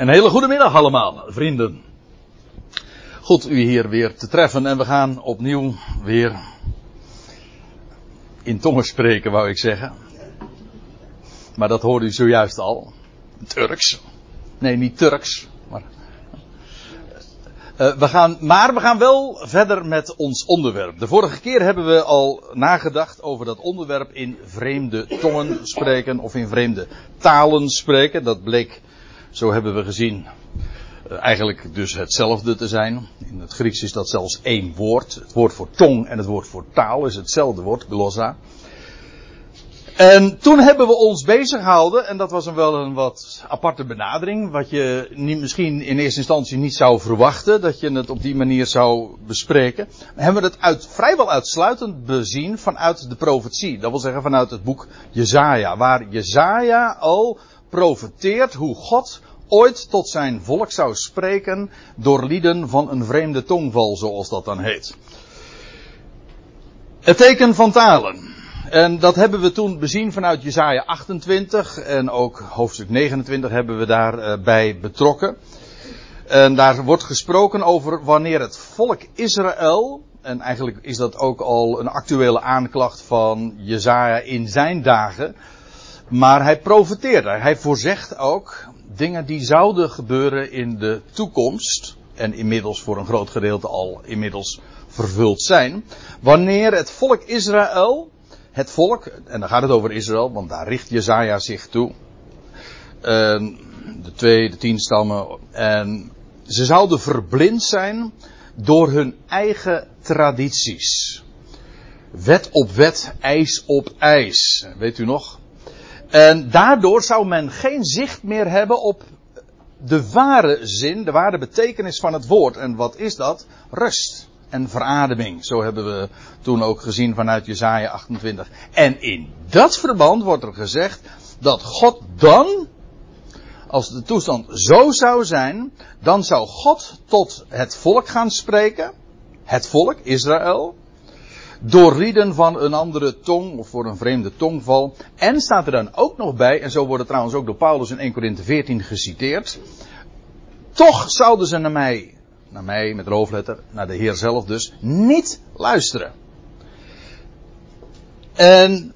Een hele goede middag allemaal, vrienden. Goed u hier weer te treffen en we gaan opnieuw weer in tongen spreken, wou ik zeggen. Maar dat hoorde u zojuist al. Turks. Nee, niet Turks, maar. Uh, we gaan, maar we gaan wel verder met ons onderwerp. De vorige keer hebben we al nagedacht over dat onderwerp in vreemde tongen spreken of in vreemde talen spreken. Dat bleek zo hebben we gezien uh, eigenlijk dus hetzelfde te zijn. In het Grieks is dat zelfs één woord. Het woord voor tong en het woord voor taal is hetzelfde woord, glossa. En toen hebben we ons bezig gehouden, en dat was een wel een wat aparte benadering, wat je niet, misschien in eerste instantie niet zou verwachten, dat je het op die manier zou bespreken. We hebben het uit, vrijwel uitsluitend bezien vanuit de profetie. Dat wil zeggen vanuit het boek Jezaja, waar Jezaja al profeteert hoe God ooit tot zijn volk zou spreken door lieden van een vreemde tongval, zoals dat dan heet. Het teken van talen. En dat hebben we toen bezien vanuit Jesaja 28 en ook hoofdstuk 29 hebben we daarbij uh, betrokken. En daar wordt gesproken over wanneer het volk Israël, en eigenlijk is dat ook al een actuele aanklacht van Jesaja in zijn dagen, maar hij profeteert er. Hij voorzegt ook dingen die zouden gebeuren in de toekomst. En inmiddels voor een groot gedeelte al inmiddels vervuld zijn. Wanneer het volk Israël, het volk, en dan gaat het over Israël, want daar richt Jezaja zich toe. de twee, de tien stammen. En ze zouden verblind zijn door hun eigen tradities. Wet op wet, ijs op ijs. Weet u nog? En daardoor zou men geen zicht meer hebben op de ware zin, de ware betekenis van het woord. En wat is dat? Rust en verademing. Zo hebben we toen ook gezien vanuit Jesaja 28. En in dat verband wordt er gezegd dat God dan, als de toestand zo zou zijn, dan zou God tot het volk gaan spreken. Het volk, Israël doorrieden van een andere tong of voor een vreemde tongval. En staat er dan ook nog bij, en zo wordt het trouwens ook door Paulus in 1 Corinthië 14 geciteerd. Toch zouden ze naar mij, naar mij met hoofdletter, naar de Heer zelf dus, niet luisteren. En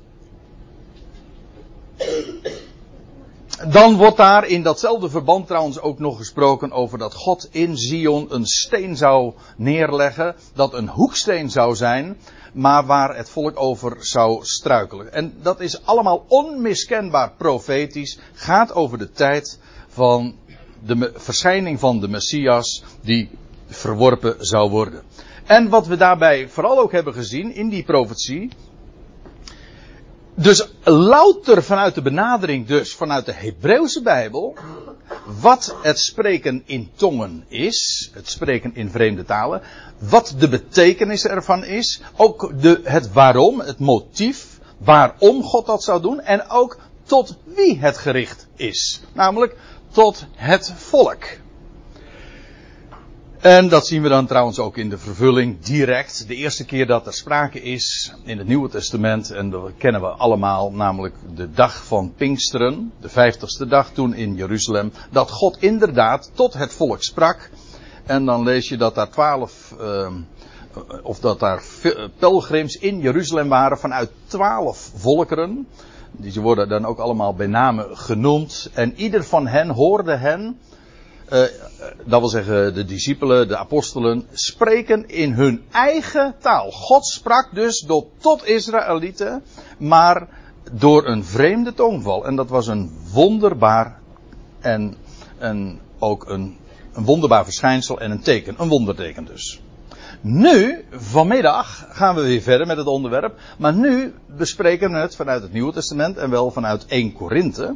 dan wordt daar in datzelfde verband trouwens ook nog gesproken over dat God in Zion een steen zou neerleggen, dat een hoeksteen zou zijn, maar waar het volk over zou struikelen. En dat is allemaal onmiskenbaar profetisch, gaat over de tijd van de verschijning van de Messias die verworpen zou worden. En wat we daarbij vooral ook hebben gezien in die profetie, dus louter vanuit de benadering, dus vanuit de Hebreeuwse Bijbel, wat het spreken in tongen is, het spreken in vreemde talen, wat de betekenis ervan is, ook de, het waarom, het motief, waarom God dat zou doen, en ook tot wie het gericht is. Namelijk tot het volk. En dat zien we dan trouwens ook in de vervulling direct. De eerste keer dat er sprake is in het Nieuwe Testament, en dat kennen we allemaal, namelijk de dag van Pinksteren, de vijftigste dag toen in Jeruzalem, dat God inderdaad tot het volk sprak. En dan lees je dat daar twaalf, uh, of dat daar pelgrims in Jeruzalem waren vanuit twaalf volkeren. Die worden dan ook allemaal bij name genoemd. En ieder van hen hoorde hen uh, dat wil zeggen de discipelen, de apostelen, spreken in hun eigen taal. God sprak dus door, tot Israëlieten, maar door een vreemde tongval. En dat was een wonderbaar en ook een, een wonderbaar verschijnsel en een teken, een wonderteken dus. Nu, vanmiddag, gaan we weer verder met het onderwerp. Maar nu bespreken we het vanuit het Nieuwe Testament en wel vanuit 1 Korinthe.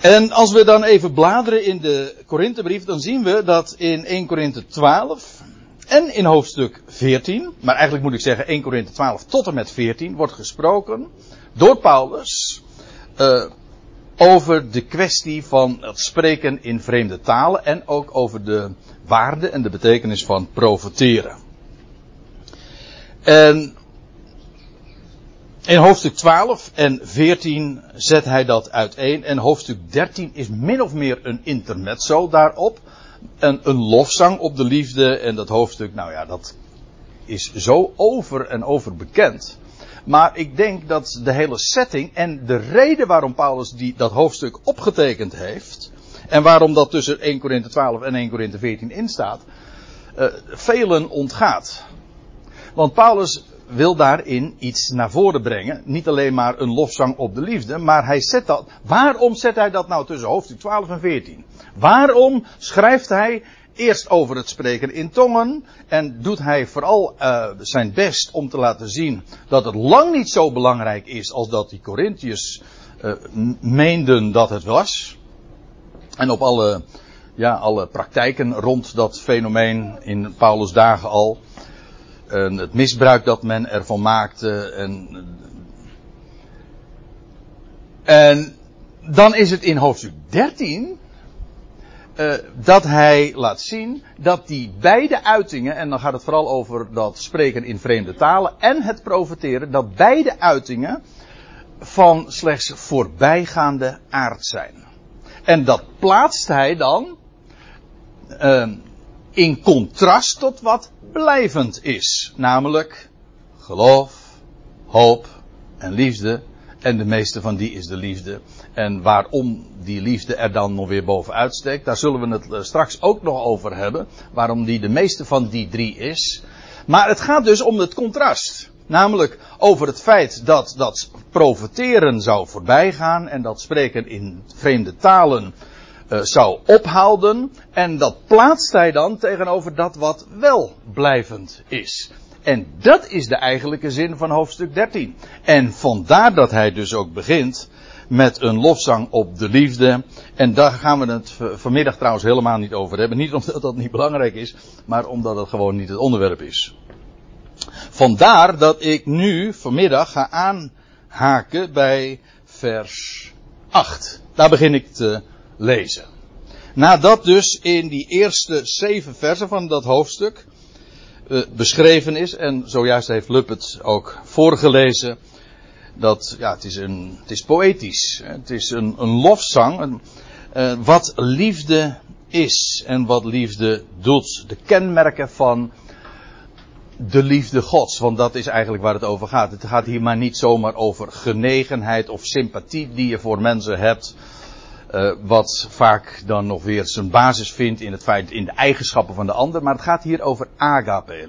En als we dan even bladeren in de Korinthebrief, dan zien we dat in 1 Korinthe 12 en in hoofdstuk 14, maar eigenlijk moet ik zeggen 1 Korinthe 12 tot en met 14, wordt gesproken door Paulus uh, over de kwestie van het spreken in vreemde talen en ook over de waarde en de betekenis van profeteren. En In hoofdstuk 12 en 14 zet hij dat uiteen. En hoofdstuk 13 is min of meer een intermezzo daarop. Een, een lofzang op de liefde. En dat hoofdstuk, nou ja, dat is zo over en over bekend. Maar ik denk dat de hele setting en de reden waarom Paulus die, dat hoofdstuk opgetekend heeft. En waarom dat tussen 1 Korinthe 12 en 1 Korinthe 14 in staat. Uh, velen ontgaat. Want Paulus wil daarin iets naar voren brengen. Niet alleen maar een lofzang op de liefde, maar hij zet dat. Waarom zet hij dat nou tussen hoofdstuk 12 en 14? Waarom schrijft hij eerst over het spreken in tongen en doet hij vooral uh, zijn best om te laten zien dat het lang niet zo belangrijk is als dat die Corinthiërs uh, meenden dat het was. En op alle, ja, alle praktijken rond dat fenomeen in Paulus' dagen al. En het misbruik dat men ervan maakte. En, en dan is het in hoofdstuk 13 uh, dat hij laat zien dat die beide uitingen, en dan gaat het vooral over dat spreken in vreemde talen en het profeteren, dat beide uitingen van slechts voorbijgaande aard zijn. En dat plaatst hij dan uh, in contrast tot wat blijvend is. Namelijk geloof, hoop en liefde. En de meeste van die is de liefde. En waarom die liefde er dan nog weer bovenuit steekt, daar zullen we het eh, straks ook nog over hebben. Waarom die de meeste van die drie is. Maar het gaat dus om het contrast. Namelijk over het feit dat dat profeteren zou voorbijgaan en dat spreken in vreemde talen uh, zou ophouden. En dat plaatst hij dan tegenover dat wat wel blijvend is. En dat is de eigenlijke zin van hoofdstuk 13. En vandaar dat hij dus ook begint met een lofzang op de liefde. En daar gaan we het vanmiddag trouwens helemaal niet over hebben. Niet omdat dat niet belangrijk is, maar omdat het gewoon niet het onderwerp is. Vandaar dat ik nu vanmiddag ga aanhaken bij vers 8. Daar begin ik te lezen. Nadat dus in die eerste zeven versen van dat hoofdstuk uh, beschreven is, en zojuist heeft Lup het ook voorgelezen, dat, ja, het is, een, het is poëtisch. Het is een, een lofzang. Een, uh, wat liefde is en wat liefde doet. De kenmerken van de liefde Gods. Want dat is eigenlijk waar het over gaat. Het gaat hier maar niet zomaar over genegenheid of sympathie die je voor mensen hebt. Uh, wat vaak dan nog weer zijn basis vindt in het feit, in de eigenschappen van de ander. Maar het gaat hier over agape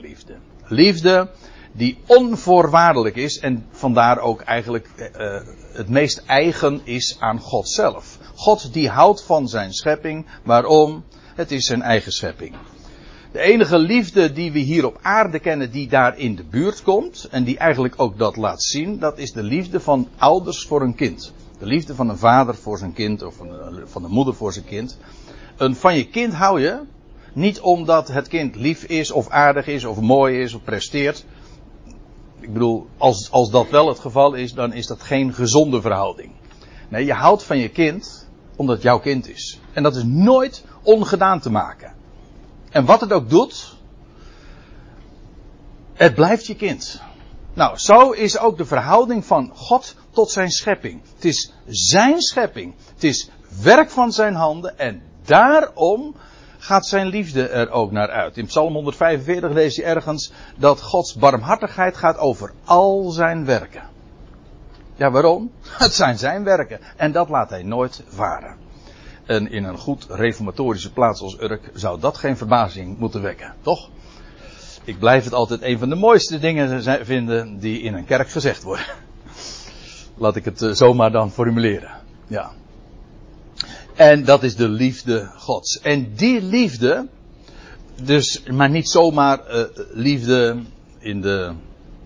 liefde. Die onvoorwaardelijk is en vandaar ook eigenlijk uh, het meest eigen is aan God zelf. God die houdt van zijn schepping. Waarom? Het is zijn eigen schepping. De enige liefde die we hier op aarde kennen die daar in de buurt komt en die eigenlijk ook dat laat zien, dat is de liefde van ouders voor een kind. De liefde van een vader voor zijn kind of van de moeder voor zijn kind. Een van je kind hou je niet omdat het kind lief is of aardig is of mooi is of presteert. Ik bedoel, als, als dat wel het geval is, dan is dat geen gezonde verhouding. Nee, je houdt van je kind omdat het jouw kind is. En dat is nooit ongedaan te maken. En wat het ook doet, het blijft je kind. Nou, zo is ook de verhouding van God tot zijn schepping. Het is zijn schepping. Het is werk van zijn handen en daarom gaat zijn liefde er ook naar uit. In Psalm 145 lees je ergens dat Gods barmhartigheid gaat over al zijn werken. Ja, waarom? Het zijn zijn werken. En dat laat hij nooit varen. En in een goed reformatorische plaats als Urk zou dat geen verbazing moeten wekken, toch? Ik blijf het altijd een van de mooiste dingen vinden die in een kerk gezegd worden. Laat ik het zomaar dan formuleren. Ja. En dat is de liefde Gods. En die liefde, dus, maar niet zomaar uh, liefde in de,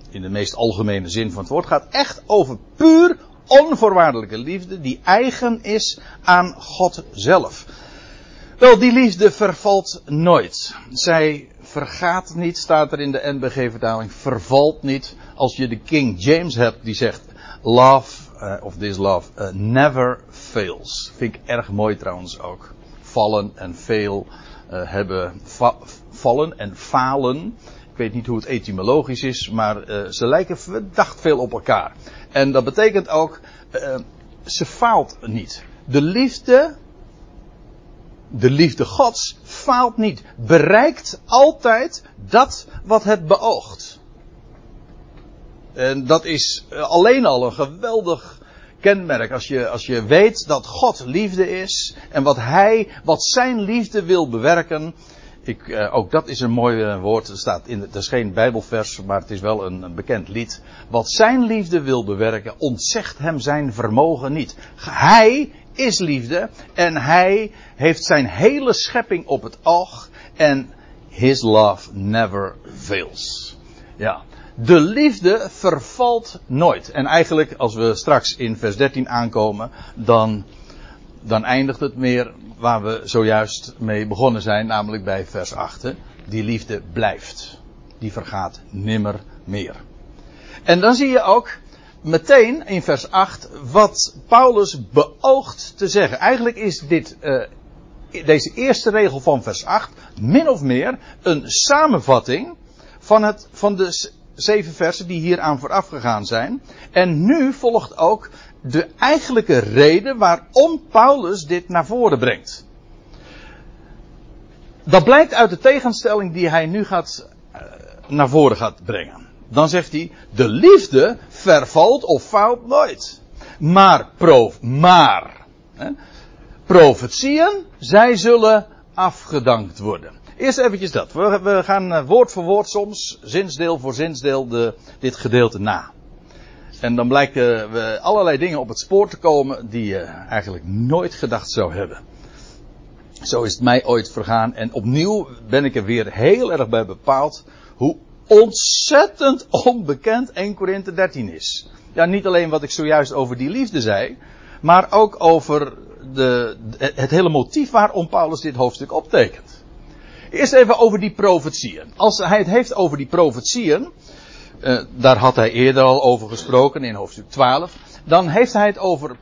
in de meest algemene zin van het woord, gaat echt over puur onvoorwaardelijke liefde die eigen is aan God zelf. Wel, die liefde vervalt nooit. Zij vergaat niet, staat er in de NBG-vertaling, vervalt niet. Als je de King James hebt die zegt, love, uh, of this love, uh, never fails. Vind ik erg mooi trouwens ook. Vallen en fail uh, hebben, va vallen en falen Ik weet niet hoe het etymologisch is, maar ze lijken verdacht veel op elkaar. En dat betekent ook, ze faalt niet. De liefde, de liefde Gods faalt niet. Bereikt altijd dat wat het beoogt. En dat is alleen al een geweldig kenmerk. Als je, als je weet dat God liefde is en wat Hij, wat Zijn liefde wil bewerken. Ik, uh, ook dat is een mooi uh, woord. Staat in, het is geen Bijbelvers, maar het is wel een, een, bekend lied. Wat Zijn liefde wil bewerken, ontzegt Hem Zijn vermogen niet. Hij is liefde en Hij heeft Zijn hele schepping op het oog. En His love never fails. Ja, de liefde vervalt nooit. En eigenlijk, als we straks in vers 13 aankomen, dan, dan eindigt het meer waar we zojuist mee begonnen zijn, namelijk bij vers 8. Die liefde blijft. Die vergaat nimmer meer. En dan zie je ook meteen in vers 8 wat Paulus beoogt te zeggen. Eigenlijk is dit, uh, deze eerste regel van vers 8 min of meer een samenvatting van, het, van de zeven versen die hier aan vooraf gegaan zijn. En nu volgt ook de eigenlijke reden waarom Paulus dit naar voren brengt. Dat blijkt uit de tegenstelling die hij nu gaat, uh, naar voren gaat brengen. Dan zegt hij, de liefde vervalt of fout nooit. Maar, prof, maar, hè, profetieën, zij zullen afgedankt worden. Eerst eventjes dat. We, gaan eh, woord voor woord soms, zinsdeel voor zinsdeel, de, dit gedeelte na. En dan blijken we allerlei dingen op het spoor te komen die je eigenlijk nooit gedacht zou hebben. Zo is het mij ooit vergaan. En opnieuw ben ik er weer heel erg bij bepaald hoe ontzettend onbekend 1 Korinthe 13 is. Ja, niet alleen wat ik zojuist over die liefde zei, maar ook over de, het hele motief waarom Paulus dit hoofdstuk optekent. Eerst even over die profetieën. Als hij het heeft over die profetieën, uh, daar had hij eerder al over gesproken in hoofdstuk 12, dan heeft hij het over,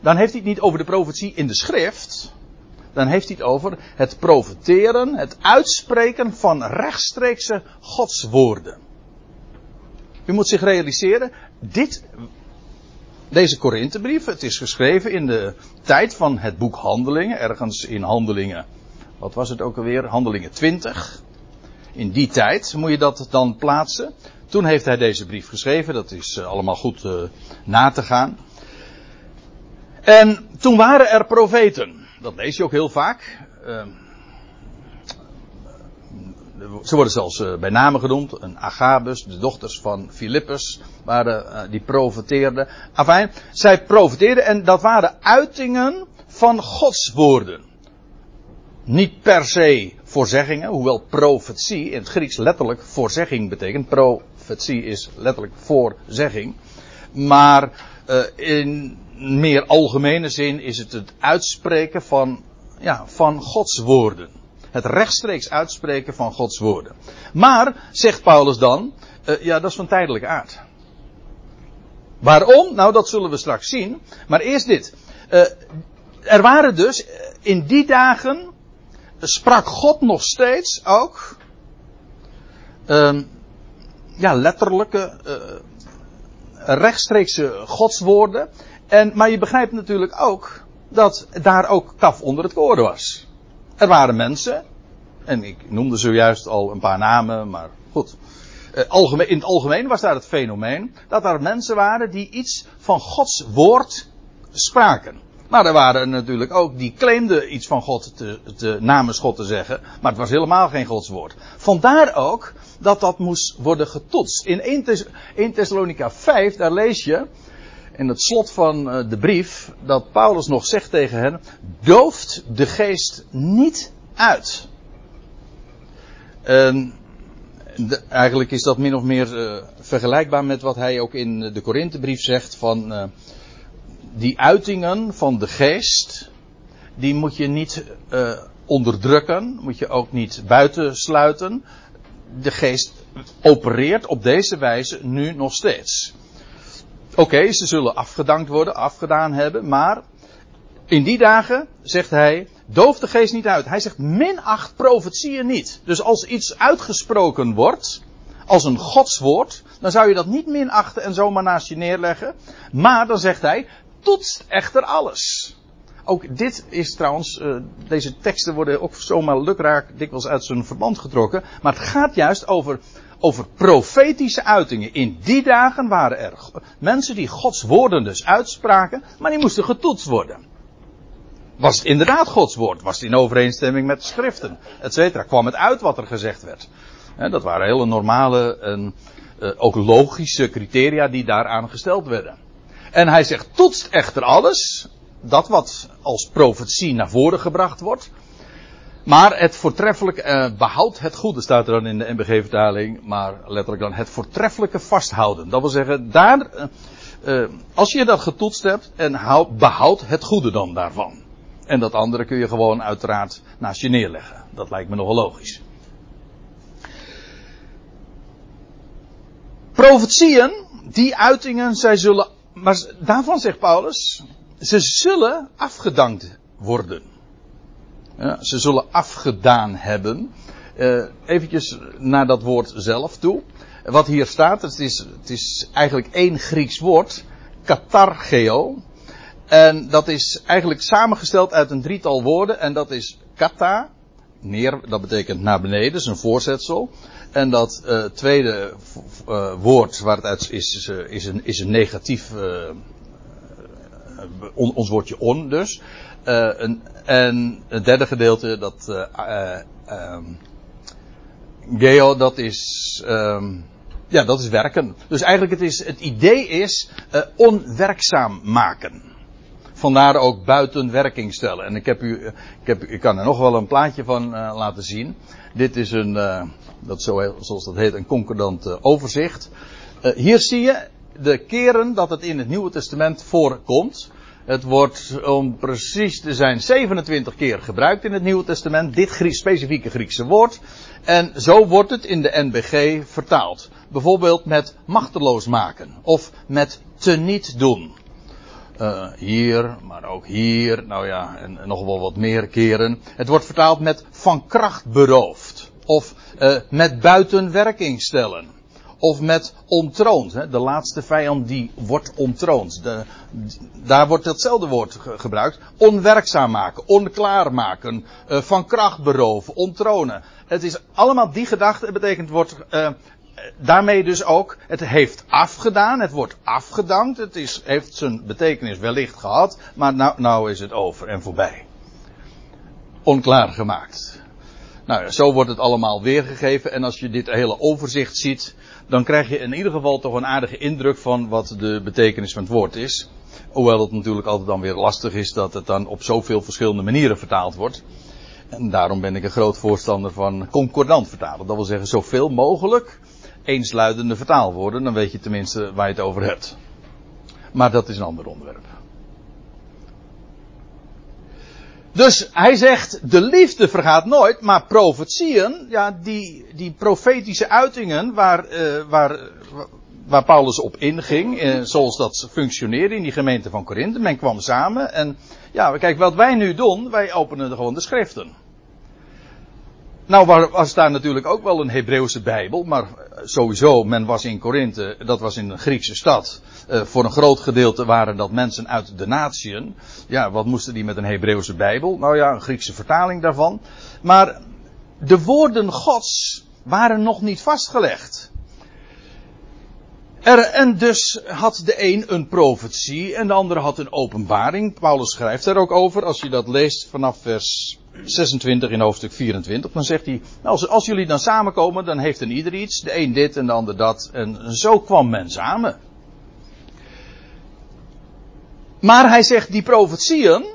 dan heeft hij het niet over de profetie in de schrift, dan heeft hij het over het profeteren, het uitspreken van rechtstreekse godswoorden. U moet zich realiseren, dit, deze Korinthebrief, het is geschreven in de tijd van het boek Handelingen, ergens in Handelingen wat was het ook alweer? Handelingen 20. In die tijd moet je dat dan plaatsen. Toen heeft hij deze brief geschreven. Dat is uh, allemaal goed uh, na te gaan. En toen waren er profeten. Dat lees je ook heel vaak. Uh, ze worden zelfs uh, bij namen genoemd. Een Agabus, de dochters van Filippus, waren, uh, die profeteerden. Enfin, zij profeteerden en dat waren uitingen van Gods woorden niet per se voorzeggingen, hoewel profetie in het Grieks letterlijk voorzegging betekent. Profetie is letterlijk voorzegging. Maar uh, in meer algemene zin is het het uitspreken van, ja, van Gods woorden. Het rechtstreeks uitspreken van Gods woorden. Maar, zegt Paulus dan, uh, ja, dat is van tijdelijke aard. Waarom? Nou, dat zullen we straks zien. Maar eerst dit. Uh, er waren dus in die dagen sprak God nog steeds ook. Um, ja, letterlijke, uh, rechtstreekse godswoorden. En, maar je begrijpt natuurlijk ook dat daar ook kaf onder het koren was. Er waren mensen, en ik noemde zojuist al een paar namen, maar goed. Algemeen, in het algemeen was daar het fenomeen dat er mensen waren die iets van Gods woord spraken. Maar er waren natuurlijk ook die claimden iets van God te, te, namens God te zeggen. Maar het was helemaal geen Gods woord. Vandaar ook dat dat moest worden getoetst. In 1, Thess 1 Thessalonica 5, daar lees je in het slot van eh, de brief dat Paulus nog zegt tegen hen: dooft de geest niet uit. Eigenlijk is dat min of meer uh, vergelijkbaar met wat hij ook in de Korinthebrief zegt van. Uh, die uitingen van de geest, die moet je niet onderdrukken, moet je ook niet buitensluiten. De geest opereert op deze wijze nu nog steeds. Oké, ze zullen afgedankt worden, afgedaan hebben, maar in die dagen, zegt hij, doof de geest niet uit. Hij zegt, minacht profetieën niet. Dus als iets uitgesproken wordt, als een godswoord, dan zou je dat niet minachten en zomaar naast je neerleggen. Maar dan zegt hij, toetst echter alles. Ook dit is trouwens, uh, deze teksten worden ook zomaar lukraak dikwijls uit zijn verband getrokken. Maar het gaat juist over, over profetische uitingen. In die dagen waren er mensen die Gods woorden dus uitspraken, maar die moesten getoetst worden. Was het inderdaad Gods woord? Was het in overeenstemming met de schriften? Etcetera. Kwam het uit wat er gezegd werd? dat waren hele normale en uh, ook logische criteria die daaraan gesteld werden. En hij zegt, toetst echter alles, dat wat als profetie naar voren gebracht wordt. Maar het voortreffelijke, uh, behoud het goede staat er dan in de NBG-vertaling, maar letterlijk dan het voortreffelijke vasthouden. Dat wil zeggen, daar, uh, als je dat getoetst hebt, en houd, behoud het goede dan daarvan. En dat andere kun je gewoon uiteraard naast je neerleggen. Dat lijkt me nogal logisch. Profetieën, die uitingen, zij zullen, maar daarvan zegt Paulus, ze zullen afgedankt worden. Ze zullen afgedaan hebben. Uh, eventjes naar dat woord zelf toe. Wat hier staat, het is, het is eigenlijk één Grieks woord, katargeo. En dat is eigenlijk samengesteld uit een drietal woorden. En dat is kata, neer, dat betekent naar beneden, is een voorzetsel. En dat uh, tweede uh, woord waar het uit is, is, een, is een negatief, on, ons woordje on dus. Een, en het derde gedeelte, dat um, geo, dat is, um, ja, dat is werken. Dus eigenlijk het, is, het idee is onwerkzaam maken. Vandaar ook buiten werking stellen. En ik, heb u, ik, heb, ik kan er nog wel een plaatje van uh, laten zien. Dit is een, uh, dat zo, zoals dat heet, een concordant uh, overzicht. hier zie je de keren dat het in het Nieuwe Testament voorkomt. Het wordt, om precies te zijn, 27 keer gebruikt in het Nieuwe Testament. Dit specifieke Griekse woord. En zo wordt het in de NBG vertaald. Bijvoorbeeld met machteloos maken. Of met teniet doen. Uh, hier, maar ook hier, nou ja, en, nog wel wat meer keren. Het wordt vertaald met van kracht beroofd. Of uh, met buitenwerking stellen. Of met ontroond. De laatste vijand die wordt ontroond. De, daar wordt hetzelfde woord ge gebruikt. Onwerkzaam maken, onklaar maken, uh, van kracht beroven, ontronen. Het is allemaal die gedachte. Het betekent wordt daarmee dus ook, het heeft afgedaan, het wordt afgedankt, het is, heeft zijn betekenis wellicht gehad, maar nou, nou is het over en voorbij. Onklaar gemaakt. Nou ja, zo wordt het allemaal weergegeven en als je dit hele overzicht ziet, dan krijg je in ieder geval toch een aardige indruk van wat de betekenis van het woord is. Hoewel het natuurlijk altijd dan weer lastig is dat het dan op zoveel verschillende manieren vertaald wordt. En daarom ben ik een groot voorstander van concordant vertalen. Dat wil zeggen zoveel mogelijk eensluidende vertaalwoorden, dan weet je tenminste waar je het over hebt. Maar dat is een ander onderwerp. Dus hij zegt, de liefde vergaat nooit, maar profetieën, ja, die, die profetische uitingen waar, uh, waar, waar Paulus op inging, uh, zoals dat functioneerde in die gemeente van Korinthe, men kwam samen en, ja, kijk, wat wij nu doen, wij openen gewoon de schriften. Nou was daar natuurlijk ook wel een Hebreeuwse Bijbel, maar eh, sowieso, men was in Korinthe, dat was in een Griekse stad. Uh, voor een groot gedeelte waren dat mensen uit de natieën. Ja, wat moesten die met een Hebreeuwse Bijbel? Nou ja, een Griekse vertaling daarvan. Maar de woorden Gods waren nog niet vastgelegd. Er, en dus had de een een profetie en de andere had een openbaring. Paulus schrijft daar ook over, als je dat leest vanaf vers 26 in hoofdstuk 24. Dan zegt hij, nou, als, als jullie dan samenkomen, dan heeft een ieder iets. De een dit en de ander dat. En zo kwam men samen. Maar hij zegt, die profetieën,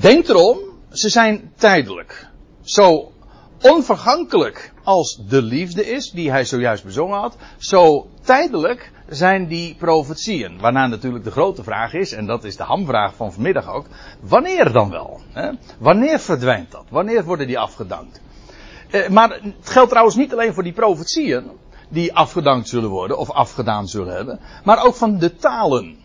denk erom, ze zijn tijdelijk. Zo onvergankelijk als de liefde is, die hij zojuist bezongen had, zo tijdelijk zijn die profetieën. Waarna natuurlijk de grote vraag is, en dat is de hamvraag van vanmiddag ook, wanneer dan wel? Hè? Wanneer verdwijnt dat? Wanneer worden die afgedankt? Eh, maar het geldt trouwens niet alleen voor die profetieën, die afgedankt zullen worden, of afgedaan zullen hebben, maar ook van de talen.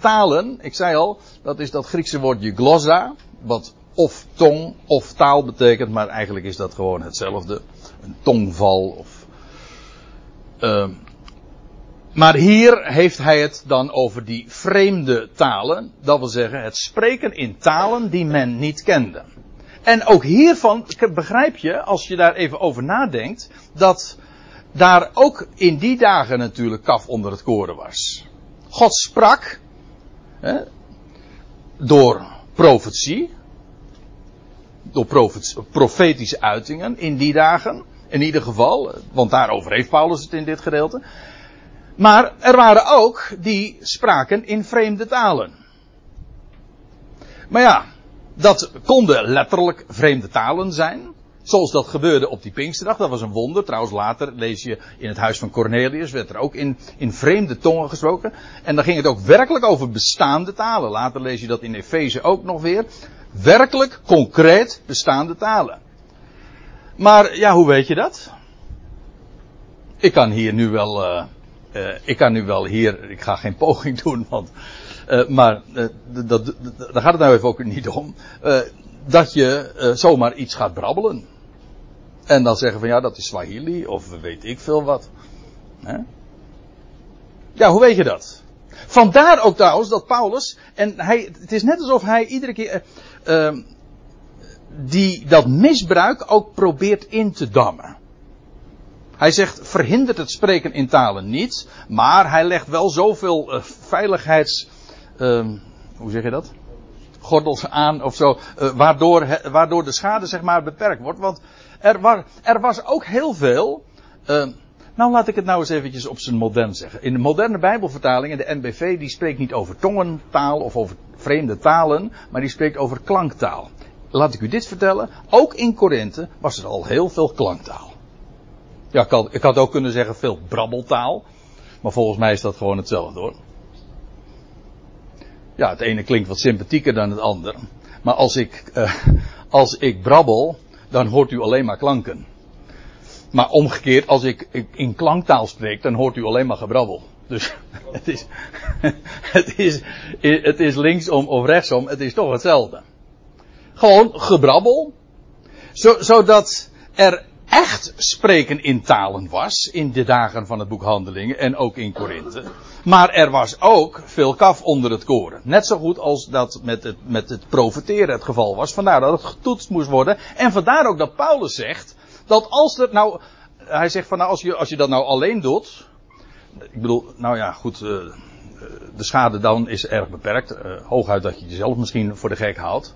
Talen, ik zei al, dat is dat Griekse woordje glossa, wat of tong of taal betekent, maar eigenlijk is dat gewoon hetzelfde. Een tongval of. Uh, maar hier heeft hij het dan over die vreemde talen. Dat wil zeggen het spreken in talen die men niet kende. En ook hiervan begrijp je, als je daar even over nadenkt, dat daar ook in die dagen natuurlijk kaf onder het koren was. God sprak hè, door profetie, door profetische uitingen in die dagen, in ieder geval, want daarover heeft Paulus het in dit gedeelte. Maar er waren ook die spraken in vreemde talen. Maar ja, dat konden letterlijk vreemde talen zijn. Zoals dat gebeurde op die Pinksterdag. Dat was een wonder. Trouwens, later lees je in het huis van Cornelius. werd er ook in, in vreemde tongen gesproken. En dan ging het ook werkelijk over bestaande talen. Later lees je dat in Efeze ook nog weer. Werkelijk, concreet bestaande talen. Maar ja, hoe weet je dat? Ik kan hier nu wel. Uh, uh, ik kan nu wel hier. Ik ga geen poging doen, want. Uh, maar daar gaat het nou even ook niet om. dat je zomaar iets gaat brabbelen. En dan zeggen van ja, dat is Swahili of weet ik veel wat. Ja, hoe weet je dat? Vandaar ook trouwens dat Paulus, en hij, het is net alsof hij iedere keer uh, die, dat misbruik ook probeert in te dammen. Hij zegt, verhindert het spreken in talen niet, maar hij legt wel zoveel uh, veiligheids, uh, hoe zeg je dat? Gordels aan of zo, uh, waardoor, waardoor de schade zeg maar beperkt wordt. Want er, war, er was ook heel veel. Uh, nou, laat ik het nou eens eventjes op zijn modern zeggen. In de moderne Bijbelvertalingen, de NBV, die spreekt niet over tongentaal of over vreemde talen, maar die spreekt over klanktaal. Laat ik u dit vertellen. Ook in Korinthe was er al heel veel klanktaal. Ja, ik had, ik ook kunnen zeggen veel brabbeltaal. Maar volgens mij is dat gewoon hetzelfde hoor. Ja, het ene klinkt wat sympathieker dan het ander. Maar als ik, uh, als ik brabbel, dan hoort u alleen maar klanken. Maar omgekeerd, als ik in klanktaal spreek, dan hoort u alleen maar gebrabbel. Dus het is, het is, het is linksom of rechtsom, het is toch hetzelfde. Gewoon gebrabbel. Zodat er echt spreken in talen was in de dagen van het boek Handelingen en ook in Korinthe. Maar er was ook veel kaf onder het koren. Net zo goed als dat met het, met het profeteren het geval was. Vandaar dat het getoetst moest worden. En vandaar ook dat Paulus zegt dat als er nou, hij zegt van nou als je, als je dat nou alleen doet. Ik bedoel, nou ja, goed, uh, de schade dan is erg beperkt. Uh, hooguit dat je jezelf misschien voor de gek houdt.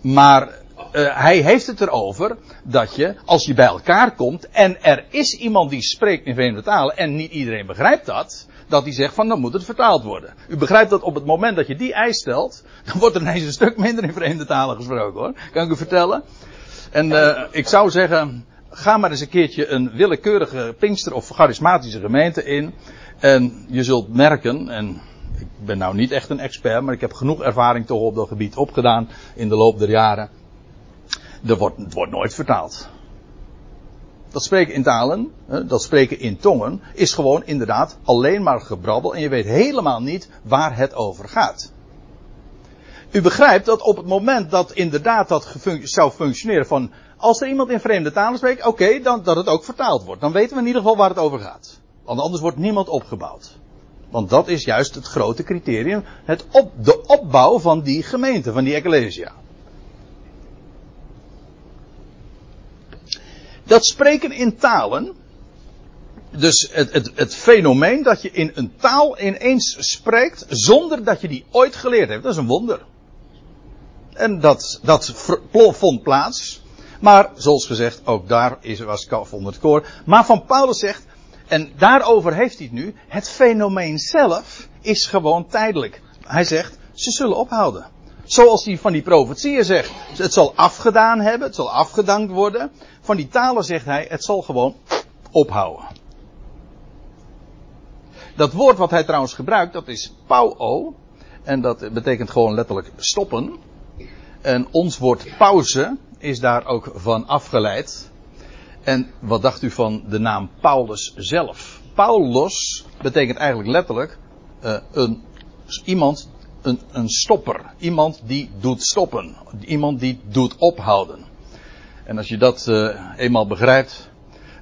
Maar uh, hij heeft het erover dat je, als je bij elkaar komt en er is iemand die spreekt in vreemde talen en niet iedereen begrijpt dat, dat hij zegt van dan moet het vertaald worden. U begrijpt dat op het moment dat je die eis stelt, dan wordt er ineens een stuk minder in vreemde talen gesproken hoor. Kan ik u vertellen? En uh, ik zou zeggen, ga maar eens een keertje een willekeurige Pinkster of charismatische gemeente in. En je zult merken, en ik ben nou niet echt een expert, maar ik heb genoeg ervaring toch op dat gebied opgedaan in de loop der jaren er wordt, het wordt nooit vertaald. Dat spreken in talen, dat spreken in tongen, is gewoon inderdaad alleen maar gebrabbel en je weet helemaal niet waar het over gaat. U begrijpt dat op het moment dat inderdaad dat zou functioneren van, als er iemand in vreemde talen spreekt, oké, dan dat het ook vertaald wordt. Dan weten we in ieder geval waar het over gaat. Want anders wordt niemand opgebouwd. Want dat is juist het grote criterium, het op, de opbouw van die gemeente, van die ecclesia. Dat spreken in talen. Dus het, het, het fenomeen dat je in een taal ineens spreekt zonder dat je die ooit geleerd hebt. Dat is een wonder. En dat, dat vond plaats. Maar zoals gezegd, ook daar is, was kaf onder het koor. Maar van Paulus zegt, en daarover heeft hij het nu, het fenomeen zelf is gewoon tijdelijk. Hij zegt, ze zullen ophouden. Zoals hij van die profetieën zegt. Het zal afgedaan hebben, het zal afgedankt worden. Van die talen zegt hij, het zal gewoon ophouden. Dat woord wat hij trouwens gebruikt, dat is pauo. En dat betekent gewoon letterlijk stoppen. En ons woord pauze is daar ook van afgeleid. En wat dacht u van de naam Paulus zelf? Paulus betekent eigenlijk letterlijk uh, een, iemand een, een stopper. Iemand die doet stoppen. Iemand die doet ophouden. En als je dat uh, eenmaal begrijpt,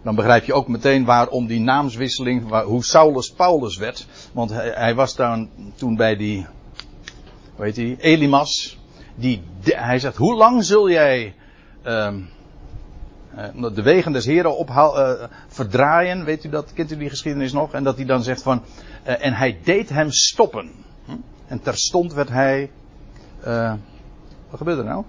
dan begrijp je ook meteen waarom die naamswisseling, hoe Saulus Paulus werd. Want hij, hij was dan toen bij die, heet die, Elimas. Die, hij zegt, hoe lang zul jij um, de wegen des Heren ophaal, uh, verdraaien? Weet u dat? Kent u die geschiedenis nog? En dat hij dan zegt van, en hij deed hem stoppen. Hm? En terstond werd hij, wat gebeurde er nou?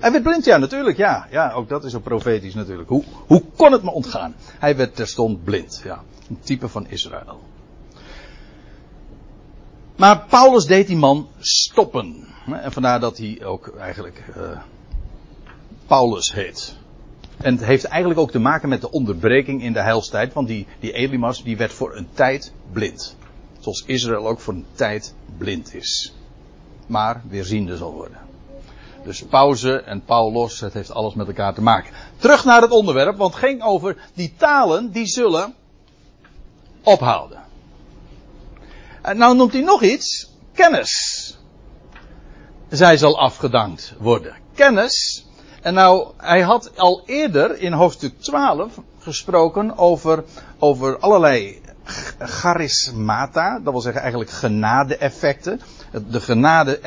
Hij werd blind, ja, natuurlijk, ja. Ja, ook dat is ook profetisch natuurlijk. Hoe, hoe kon het me ontgaan? Hij werd terstond blind, ja. Een type van Israël. Maar Paulus deed die man stoppen. En vandaar dat hij ook eigenlijk uh, Paulus heet. En het heeft eigenlijk ook te maken met de onderbreking in de heilstijd. Want die, die Elimas die werd voor een tijd blind. Zoals Israël ook voor een tijd blind is. Maar weerziende zal worden. Dus pauze en Paulus, het heeft alles met elkaar te maken. Terug naar het onderwerp, want het ging over die talen die zullen ophouden. En nou noemt hij nog iets, kennis. Zij zal afgedankt worden. Kennis. En nou, hij had al eerder in hoofdstuk 12 gesproken over, over allerlei charismata, dat wil zeggen eigenlijk genade-effecten. De genade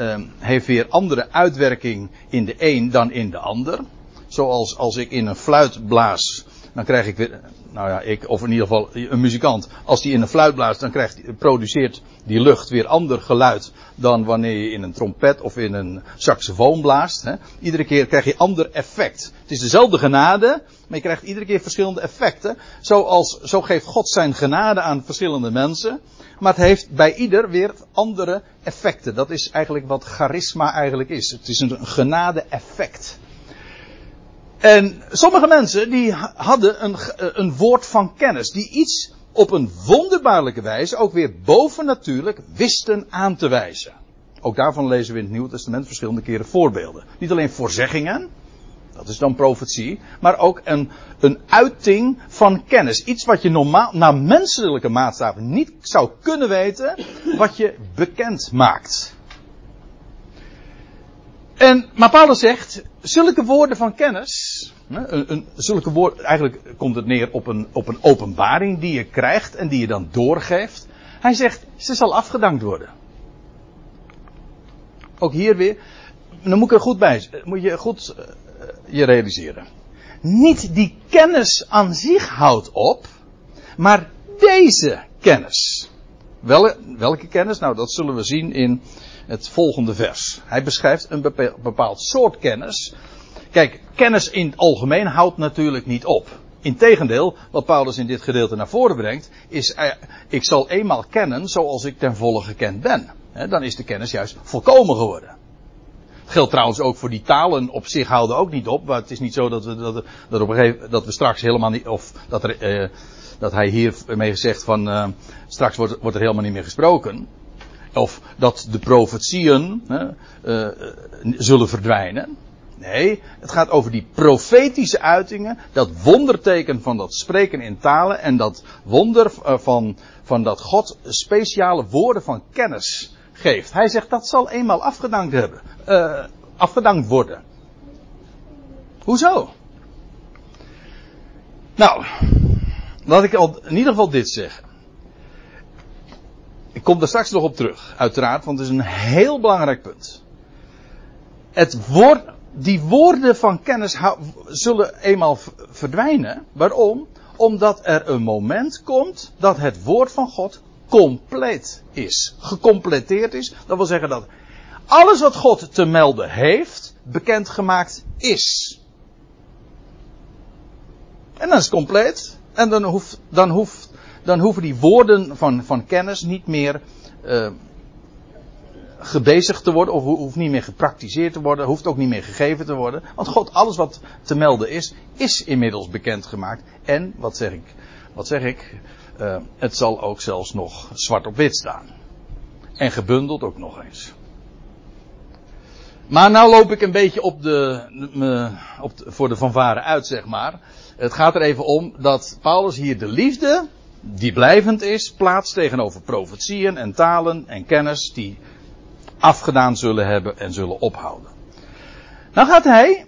uh, heeft weer andere uitwerking in de een dan in de ander. Zoals als ik in een fluit blaas, dan krijg ik weer, nou ja, ik, of in ieder geval een muzikant, als die in een fluit blaast, dan krijgt, produceert die lucht weer ander geluid dan wanneer je in een trompet of in een saxofoon blaast. Hè. Iedere keer krijg je ander effect. Het is dezelfde genade, maar je krijgt iedere keer verschillende effecten. Zoals, zo geeft God zijn genade aan verschillende mensen. Maar het heeft bij ieder weer andere effecten. Dat is eigenlijk wat charisma eigenlijk is. Het is een genade effect. En sommige mensen die hadden een, een woord van kennis. Die iets op een wonderbaarlijke wijze ook weer bovennatuurlijk wisten aan te wijzen. Ook daarvan lezen we in het Nieuwe Testament verschillende keren voorbeelden. Niet alleen voorzeggingen, dat is dan profetie, maar ook een, een uiting van kennis. Iets wat je normaal, naar menselijke maatstaven niet zou kunnen weten, wat je bekend maakt. En, maar Paulus zegt, zulke woorden van kennis, een, een, zulke woorden, eigenlijk komt het neer op een, op een openbaring die je krijgt en die je dan doorgeeft. Hij zegt, ze zal afgedankt worden. Ook hier weer, dan moet ik er goed bij, moet je goed uh, je realiseren. Niet die kennis aan zich houdt op, maar deze kennis. Wel, welke kennis? Nou, dat zullen we zien in het volgende vers. Hij beschrijft een bepaald soort kennis. Kijk, kennis in het algemeen houdt natuurlijk niet op. Integendeel, wat Paulus in dit gedeelte naar voren brengt, is, eh, ik zal eenmaal kennen zoals ik ten volle gekend ben. dan is de kennis juist volkomen geworden. Geldt trouwens ook voor die talen op zich houden ook niet op. Maar het is niet zo dat we, dat, dat op een gegeven, dat we straks helemaal niet, of dat, er, eh, dat hij hiermee gezegd van, uh, straks wordt, wordt er helemaal niet meer gesproken. Of dat de profetieën uh, zullen verdwijnen. Nee, het gaat over die profetische uitingen, dat wonderteken van dat spreken in talen en dat wonder van, van dat God speciale woorden van kennis geeft. Hij zegt dat zal eenmaal afgedankt hebben, uh, afgedankt worden. Hoezo? Nou, laat ik al in ieder geval dit zeggen. Ik kom daar straks nog op terug, uiteraard, want het is een heel belangrijk punt. Het woord, die woorden van kennis zullen eenmaal verdwijnen. Waarom? Omdat er een moment komt dat het woord van God compleet is. Gecompleteerd is. Dat wil zeggen dat alles wat God te melden heeft, bekendgemaakt is. En dan is compleet. En dan, hoeft, dan, hoeft, dan hoeven die woorden van, van kennis niet meer uh, gebezigd te worden, of hoeft niet meer gepraktiseerd te worden, hoeft ook niet meer gegeven te worden. Want God, alles wat te melden is, is inmiddels bekendgemaakt. En, wat zeg ik? Wat zeg ik? Uh, het zal ook zelfs nog zwart op wit staan. En gebundeld ook nog eens. Maar nou loop ik een beetje op de, me, op de, voor de uit, zeg maar. Het gaat er even om dat Paulus hier de liefde, die blijvend is, plaats tegenover profetieën en talen en kennis die afgedaan zullen hebben en zullen ophouden. Dan gaat hij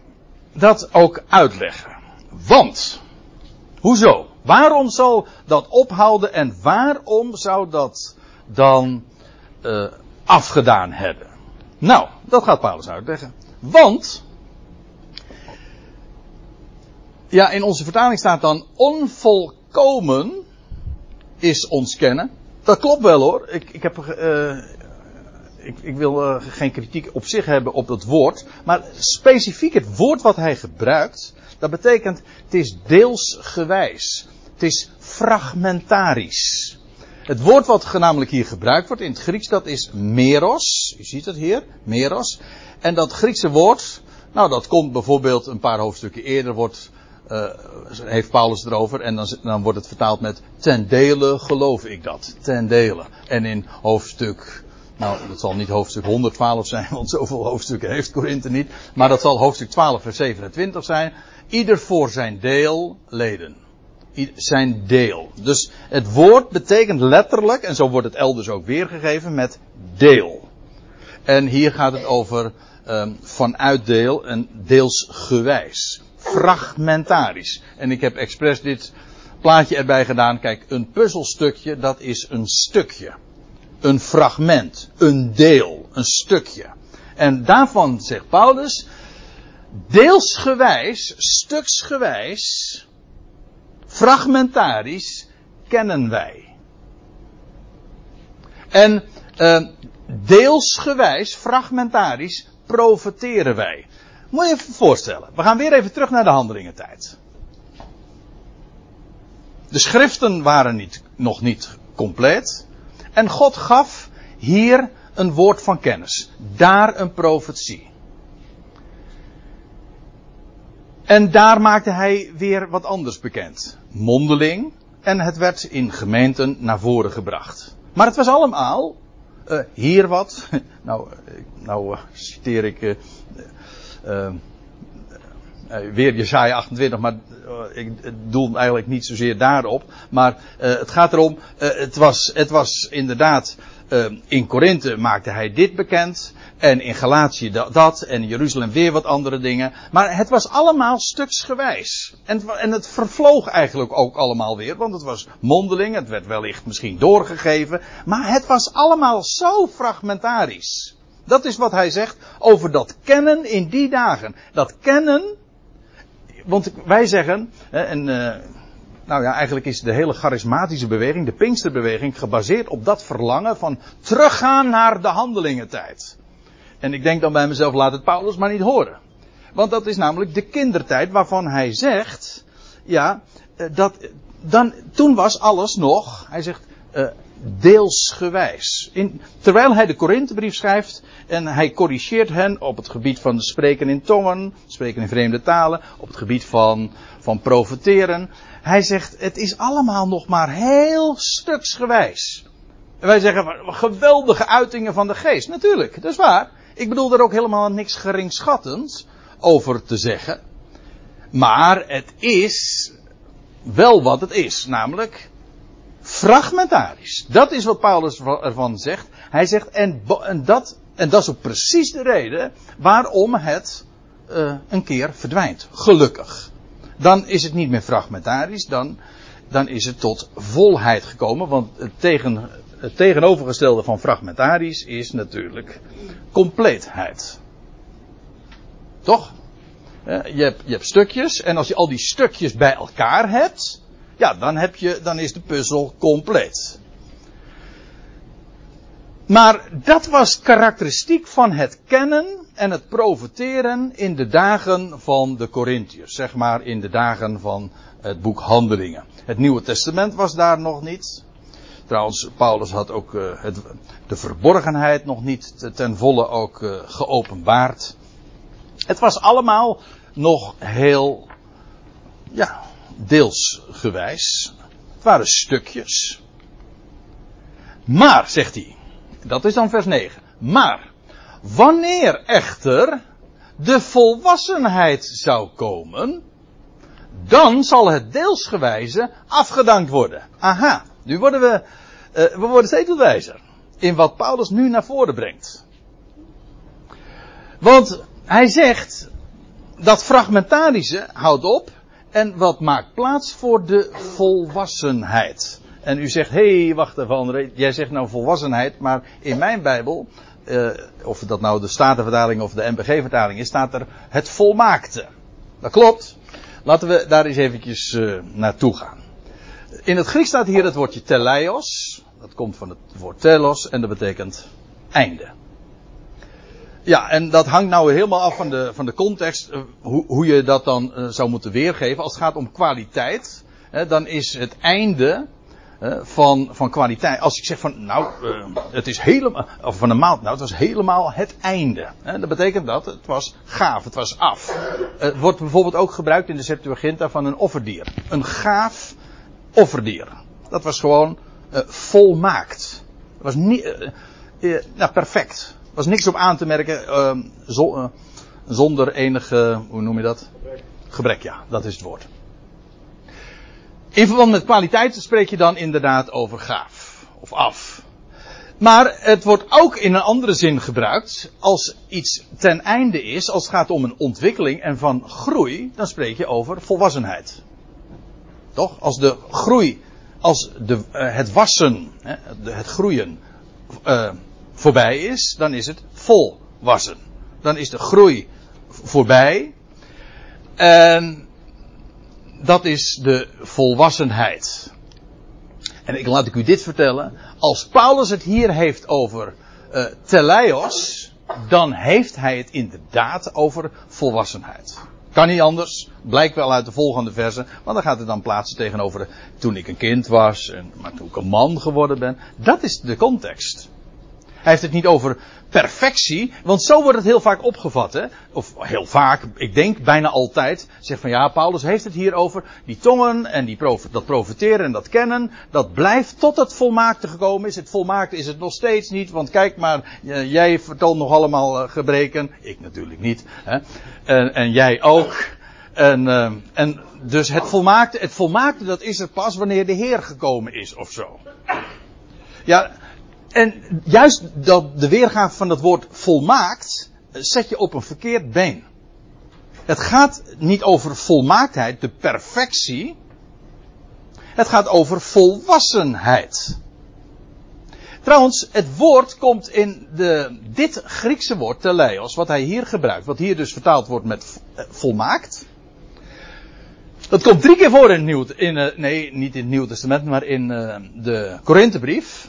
dat ook uitleggen. Want, hoezo? Waarom zal dat ophouden en waarom zou dat dan uh, afgedaan hebben? Nou, dat gaat Paulus uitleggen. Want, ja, in onze vertaling staat dan onvolkomen is ons kennen. Dat klopt wel hoor. Ik, ik heb, uh, ik, ik, wil uh, geen kritiek op zich hebben op dat woord. Maar specifiek het woord wat hij gebruikt, dat betekent het is deelsgewijs. Het is fragmentarisch. Het woord wat namelijk hier gebruikt wordt in het Grieks, dat is meros. U ziet het hier, meros. En dat Griekse woord, nou dat komt bijvoorbeeld een paar hoofdstukken eerder, wordt, uh, heeft Paulus erover. En dan, dan wordt het vertaald met ten dele geloof ik dat. Ten dele. En in hoofdstuk, nou dat zal niet hoofdstuk 112 zijn, want zoveel hoofdstukken heeft Korinthe niet. Maar dat zal hoofdstuk 12 vers 27 zijn. Ieder voor zijn deel leden zijn deel. Dus het woord betekent letterlijk, en zo wordt het elders ook weergegeven, met deel. En hier gaat het over um, vanuit deel en deelsgewijs. Fragmentarisch. En ik heb expres dit plaatje erbij gedaan. Kijk, een puzzelstukje, dat is een stukje. Een fragment. Een deel. Een stukje. En daarvan zegt Paulus, deelsgewijs, stuksgewijs, fragmentarisch kennen wij. En uh, deelsgewijs, fragmentarisch, profiteren wij. Moet je je voorstellen. We gaan weer even terug naar de handelingentijd. De schriften waren niet, nog niet compleet. En God gaf hier een woord van kennis. Daar een profetie. En daar maakte hij weer wat anders bekend. Mondeling. En het werd in gemeenten naar voren gebracht. Maar het was allemaal. Uh, hier wat. nou, nou uh, citeer ik. Uh, weer Jesaja 28, maar ik doel eigenlijk niet zozeer daarop. Maar het gaat erom. het, was, het was inderdaad. In Korinthe maakte hij dit bekend. En in Galatië dat, en in Jeruzalem weer wat andere dingen. Maar het was allemaal stuksgewijs. En, en het vervloog eigenlijk ook allemaal weer, want het was mondeling, het werd wellicht misschien doorgegeven. Maar het was allemaal zo fragmentarisch. Dat is wat hij zegt over dat kennen in die dagen. Dat kennen, want wij zeggen, en uh, nou ja, eigenlijk is de hele charismatische beweging, de Pinksterbeweging, gebaseerd op dat verlangen van teruggaan naar de handelingentijd. En ik denk dan bij mezelf, laat het Paulus maar niet horen. Want dat is namelijk de kindertijd waarvan hij zegt, ja, eh, dat, dan, toen was alles nog, hij zegt, uh, deelsgewijs. In, terwijl hij de Korinthebrief schrijft en hij corrigeert hen op het gebied van spreken in tongen, spreken in vreemde talen, op het gebied van, van profeteren. Hij zegt, het is allemaal nog maar heel stuksgewijs. En wij zeggen, geweldige uitingen van de geest. Natuurlijk, dat is waar. Ik bedoel daar ook helemaal niks geringschattends over te zeggen. Maar het is wel wat het is, namelijk fragmentarisch. Dat is wat Paulus ervan zegt. Hij zegt, en, en, dat, en dat is ook precies de reden waarom het uh, een keer verdwijnt. Gelukkig. Dan is het niet meer fragmentarisch, dan, dan is het tot volheid gekomen. Want tegen, het tegenovergestelde van fragmentarisch is natuurlijk compleetheid. Toch? Je hebt, je hebt stukjes en als je al die stukjes bij elkaar hebt, ja, dan, heb je, dan is de puzzel compleet. Maar dat was karakteristiek van het kennen en het profiteren in de dagen van de Corinthiërs. Zeg maar in de dagen van het boek Handelingen. Het Nieuwe Testament was daar nog niet. Trouwens, Paulus had ook uh, het, de verborgenheid nog niet ten volle ook uh, geopenbaard. Het was allemaal nog heel, ja, deelsgewijs. Het waren stukjes. Maar, zegt hij, dat is dan vers 9. Maar, wanneer echter de volwassenheid zou komen, dan zal het deelsgewijze afgedankt worden. Aha, nu worden we, uh, we worden steeds wijzer in wat Paulus nu naar voren brengt. Want hij zegt dat fragmentarische houdt op en wat maakt plaats voor de volwassenheid. En u zegt, hé, hey, wacht even, jij zegt nou volwassenheid, maar in mijn Bijbel, uh, of dat nou de Statenvertaling of de MBG-vertaling is, staat er het volmaakte. Dat klopt. Laten we daar eens eventjes uh, naartoe gaan. In het Grieks staat hier het woordje teleios. Dat komt van het woord telos en dat betekent einde. Ja, en dat hangt nou helemaal af van de, van de context, uh, hoe, hoe, je dat dan zou moeten weergeven. Als het gaat om kwaliteit, hè, dan is het einde van, van kwaliteit. Als ik zeg van, nou, het is helemaal, of van een maand, nou, het was helemaal het einde. Dat betekent dat het was gaaf, het was af. Het wordt bijvoorbeeld ook gebruikt in de Septuaginta van een offerdier. Een gaaf offerdier. Dat was gewoon volmaakt. Dat was niet, nou, perfect was niks op aan te merken uh, uh, zonder enige, hoe noem je dat? Gebrek, ja, dat is het woord. In verband met kwaliteit spreek je dan inderdaad over gaaf of af. Maar het wordt ook in een andere zin gebruikt. Als iets ten einde is, als het gaat om een ontwikkeling en van groei, dan spreek je over volwassenheid. Toch? Als de groei, als de, uh, het wassen, het groeien, uh, voorbij is, dan is het volwassen. Dan is de groei voorbij. En dat is de volwassenheid. En ik laat ik u dit vertellen. Als Paulus het hier heeft over uh, teleios, dan heeft hij het inderdaad over volwassenheid. Kan niet anders. Blijkt wel uit de volgende verse. Want dan gaat het dan plaatsen tegenover toen ik een kind was. En, maar toen ik een man geworden ben. Dat is de context. Hij heeft het niet over perfectie, want zo wordt het heel vaak opgevat. Hè? Of heel vaak, ik denk bijna altijd. Zeg van ja, Paulus heeft het hier over die tongen en die dat profiteren en dat kennen. Dat blijft tot het volmaakte gekomen is. Het volmaakte is het nog steeds niet, want kijk maar, jij vertoont nog allemaal uh, gebreken. Ik natuurlijk niet. Hè? En, en jij ook. En, uh, en dus het volmaakte, het volmaakte dat is er pas wanneer de Heer gekomen is of zo. Ja, en juist dat de weergave van het woord volmaakt zet je op een verkeerd been. Het gaat niet over volmaaktheid, de perfectie. Het gaat over volwassenheid. Trouwens, het woord komt in de, dit Griekse woord, teleios, wat hij hier gebruikt, wat hier dus vertaald wordt met volmaakt. Dat komt drie keer voor in het Nieuw, in, nee, niet in het Nieuwe Testament, maar in de Korinthebrief.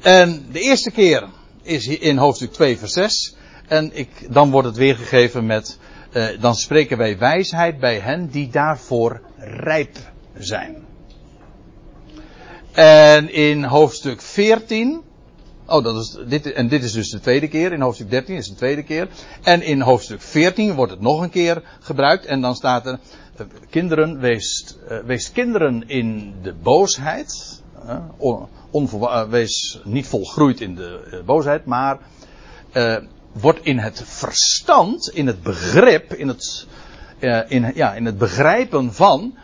En de eerste keer is in hoofdstuk 2 vers 6. En ik, dan wordt het weergegeven met, uh, dan spreken wij wijsheid bij hen die daarvoor rijp zijn. En in hoofdstuk 14, oh dat is, dit, en dit is dus de tweede keer, in hoofdstuk 13 is de tweede keer. En in hoofdstuk 14 wordt het nog een keer gebruikt en dan staat er, uh, kinderen, wees, uh, wees kinderen in de boosheid. Onvolwa- wees niet volgroeid in de uh, boosheid, maar uh, wordt in het verstand, in het begrip, in het, in, ja, in het begrijpen van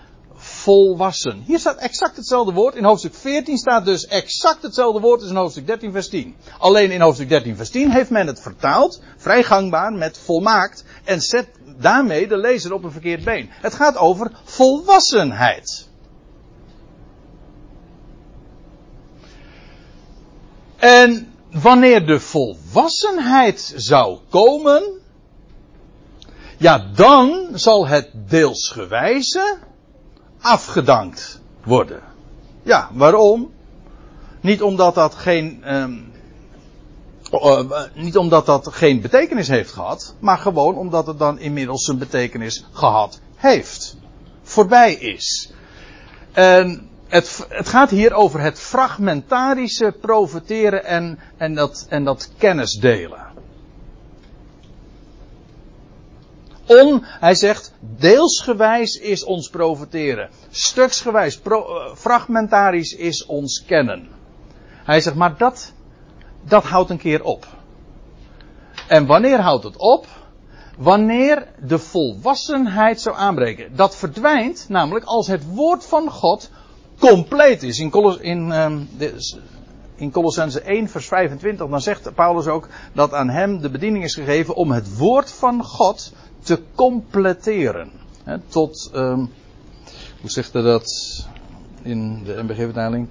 volwassen. Hier staat exact hetzelfde woord. In hoofdstuk 14 staat dus exact hetzelfde woord als in hoofdstuk 13 vers 10. Alleen in hoofdstuk 13 vers 10 heeft men het vertaald, vrij gangbaar, met volmaakt. En zet daarmee de lezer op een verkeerd been. Het gaat over volwassenheid. En wanneer de volwassenheid zou komen, ja, dan zal het deelsgewijze afgedankt worden. Ja, waarom? Niet omdat dat geen, um, uh, niet omdat dat geen betekenis heeft gehad, maar gewoon omdat het dan inmiddels zijn betekenis gehad heeft. Voorbij is. En het, het, gaat hier over het fragmentarische profiteren en, en, dat, en dat kennisdelen. On, hij zegt, deelsgewijs is ons profiteren. Stuksgewijs, uh, fragmentarisch is ons kennen. Hij zegt, maar dat, dat houdt een keer op. En wanneer houdt het op? wanneer de volwassenheid zou aanbreken. Dat verdwijnt namelijk als het woord van God compleet is. In, Colos, in, um, in Colossense 1 vers 25 dan zegt Paulus ook dat aan hem de bediening is gegeven om het woord van God te completeren. Tot, um, hoe zegt hij dat in de MBG-vertaling?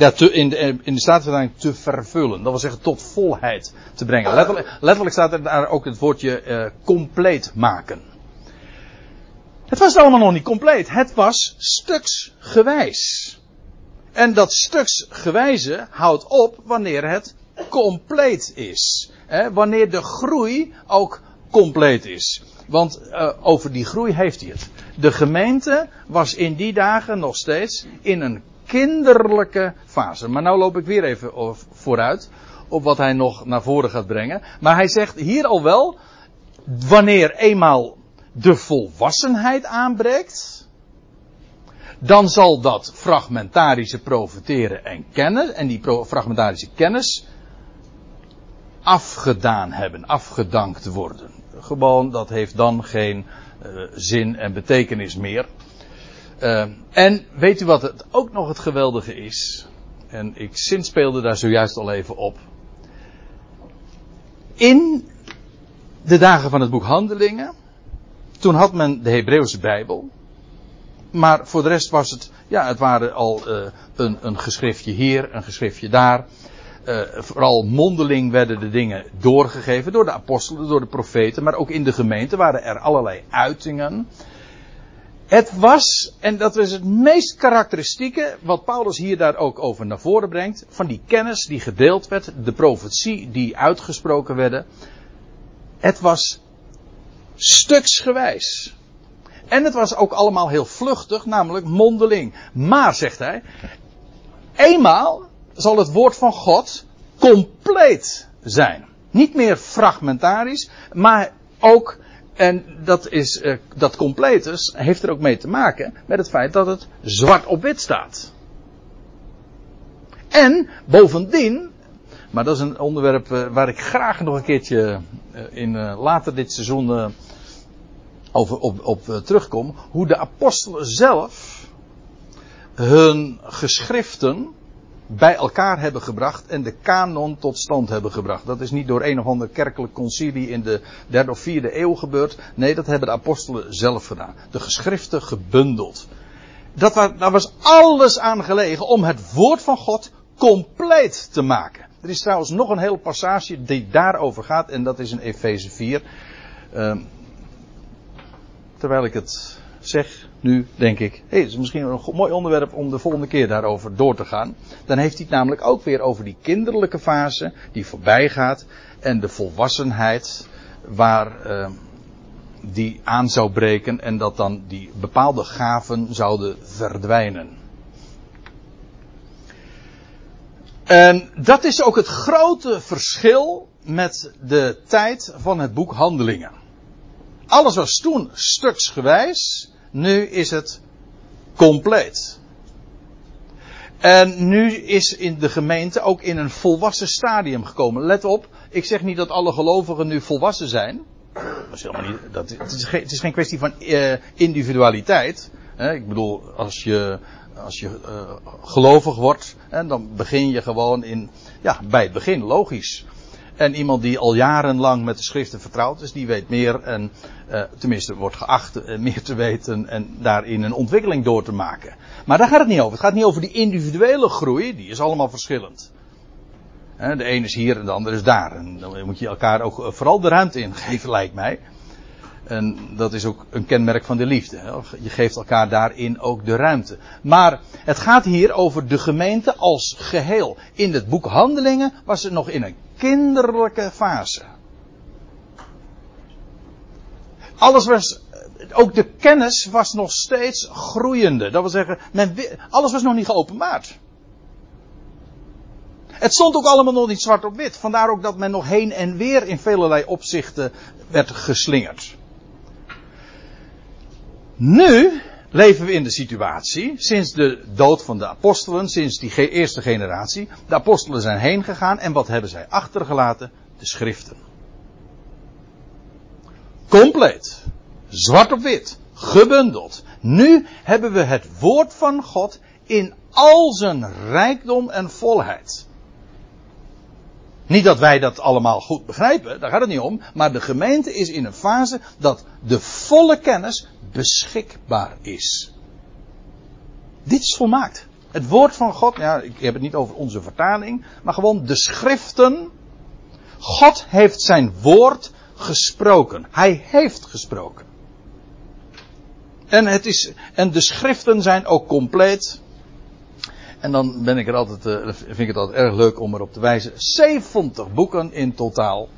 In, de, in de te vervullen. Dat wil zeggen tot volheid te brengen. Letterlijk, staat er daar ook het woordje uh, compleet maken. Het was allemaal nog niet compleet. Het was stuksgewijs. En dat stuksgewijze houdt op wanneer het compleet is. Hè, wanneer de groei ook compleet is. Want uh, over die groei heeft hij het. De gemeente was in die dagen nog steeds in een kinderlijke fase. Maar nou loop ik weer even vooruit op wat hij nog naar voren gaat brengen. Maar hij zegt hier al wel, wanneer eenmaal de volwassenheid aanbreekt, dan zal dat fragmentarische profiteren en kennen, en die fragmentarische kennis, afgedaan hebben, afgedankt worden. Gewoon, dat heeft dan geen uh, zin en betekenis meer. Uh, en weet u wat het ook nog het geweldige is? En ik zinspeelde daar zojuist al even op. In de dagen van het boek Handelingen, toen had men de Hebreeuwse Bijbel. Maar voor de rest was het, ja, het waren al uh, een, een geschriftje hier, een geschriftje daar. Uh, vooral mondeling werden de dingen doorgegeven door de apostelen, door de profeten, maar ook in de gemeente waren er allerlei uitingen. Het was, en dat is het meest karakteristieke, wat Paulus hier daar ook over naar voren brengt, van die kennis die gedeeld werd, de profetie die uitgesproken werden. Het was stuksgewijs. En het was ook allemaal heel vluchtig, namelijk mondeling. Maar, zegt hij, eenmaal zal het woord van God compleet zijn. Niet meer fragmentarisch, maar ook en dat, is, uh, dat completus heeft er ook mee te maken met het feit dat het zwart op wit staat. En bovendien, maar dat is een onderwerp uh, waar ik graag nog een keertje uh, in later dit seizoen over, op, op terugkom, hoe de apostelen zelf hun geschriften bij elkaar hebben gebracht en de kanon tot stand hebben gebracht. Dat is niet door een of ander kerkelijk concilie in de derde of vierde eeuw gebeurd. Nee, dat hebben de apostelen zelf gedaan. De geschriften gebundeld. Dat was, daar was alles aan gelegen om het woord van God compleet te maken. Er is trouwens nog een hele passage die daarover gaat en dat is in Efeze 4. Uh, terwijl ik het zeg, nu denk ik, hé, hey, is misschien een mooi onderwerp om de volgende keer daarover door te gaan. Dan heeft hij het namelijk ook weer over die kinderlijke fase die voorbij gaat en de volwassenheid waar uh, die aan zou breken en dat dan die bepaalde gaven zouden verdwijnen. En dat is ook het grote verschil met de tijd van het boek Handelingen. Alles was toen stuksgewijs. Nu is het compleet. En nu is in de gemeente ook in een volwassen stadium gekomen. Let op, ik zeg niet dat alle gelovigen nu volwassen zijn. Dat is helemaal niet, dat, het, is geen, het is geen kwestie van uh, individualiteit. ik bedoel, als je, als je uh, gelovig wordt, dan begin je gewoon in, ja, bij het begin, logisch. En iemand die al jarenlang met de schriften vertrouwd is, die weet meer en uh, tenminste wordt geacht uh, meer te weten en daarin een ontwikkeling door te maken. Maar daar gaat het niet over. Het gaat niet over die individuele groei, die is allemaal verschillend. de een is hier en de ander is daar. En dan moet je elkaar ook uh, vooral de ruimte in geven, lijkt mij. En dat is ook een kenmerk van de liefde. Je geeft elkaar daarin ook de ruimte. Maar het gaat hier over de gemeente als geheel. In het boek Handelingen was het nog in een kinderlijke fase. Alles was, ook de kennis was nog steeds groeiende. Dat wil zeggen, men, alles was nog niet geopenbaard. Het stond ook allemaal nog niet zwart op wit. Vandaar ook dat men nog heen en weer in velelei opzichten werd geslingerd. Nu leven we in de situatie, sinds de dood van de apostelen, sinds die eerste generatie, de apostelen zijn heen gegaan en wat hebben zij achtergelaten? De schriften. Compleet. Zwart op wit. Gebundeld. Nu hebben we het woord van God in al zijn rijkdom en volheid. Niet dat wij dat allemaal goed begrijpen, daar gaat het niet om. Maar de gemeente is in een fase dat de volle kennis beschikbaar is. Dit is volmaakt. Het woord van God, ja, ik heb het niet over onze vertaling, maar gewoon de schriften. God heeft zijn woord gesproken. Hij heeft gesproken. En, het is, en de schriften zijn ook compleet. En dan ben ik er altijd, uh, vind ik het altijd erg leuk om erop te wijzen. 70 boeken in totaal.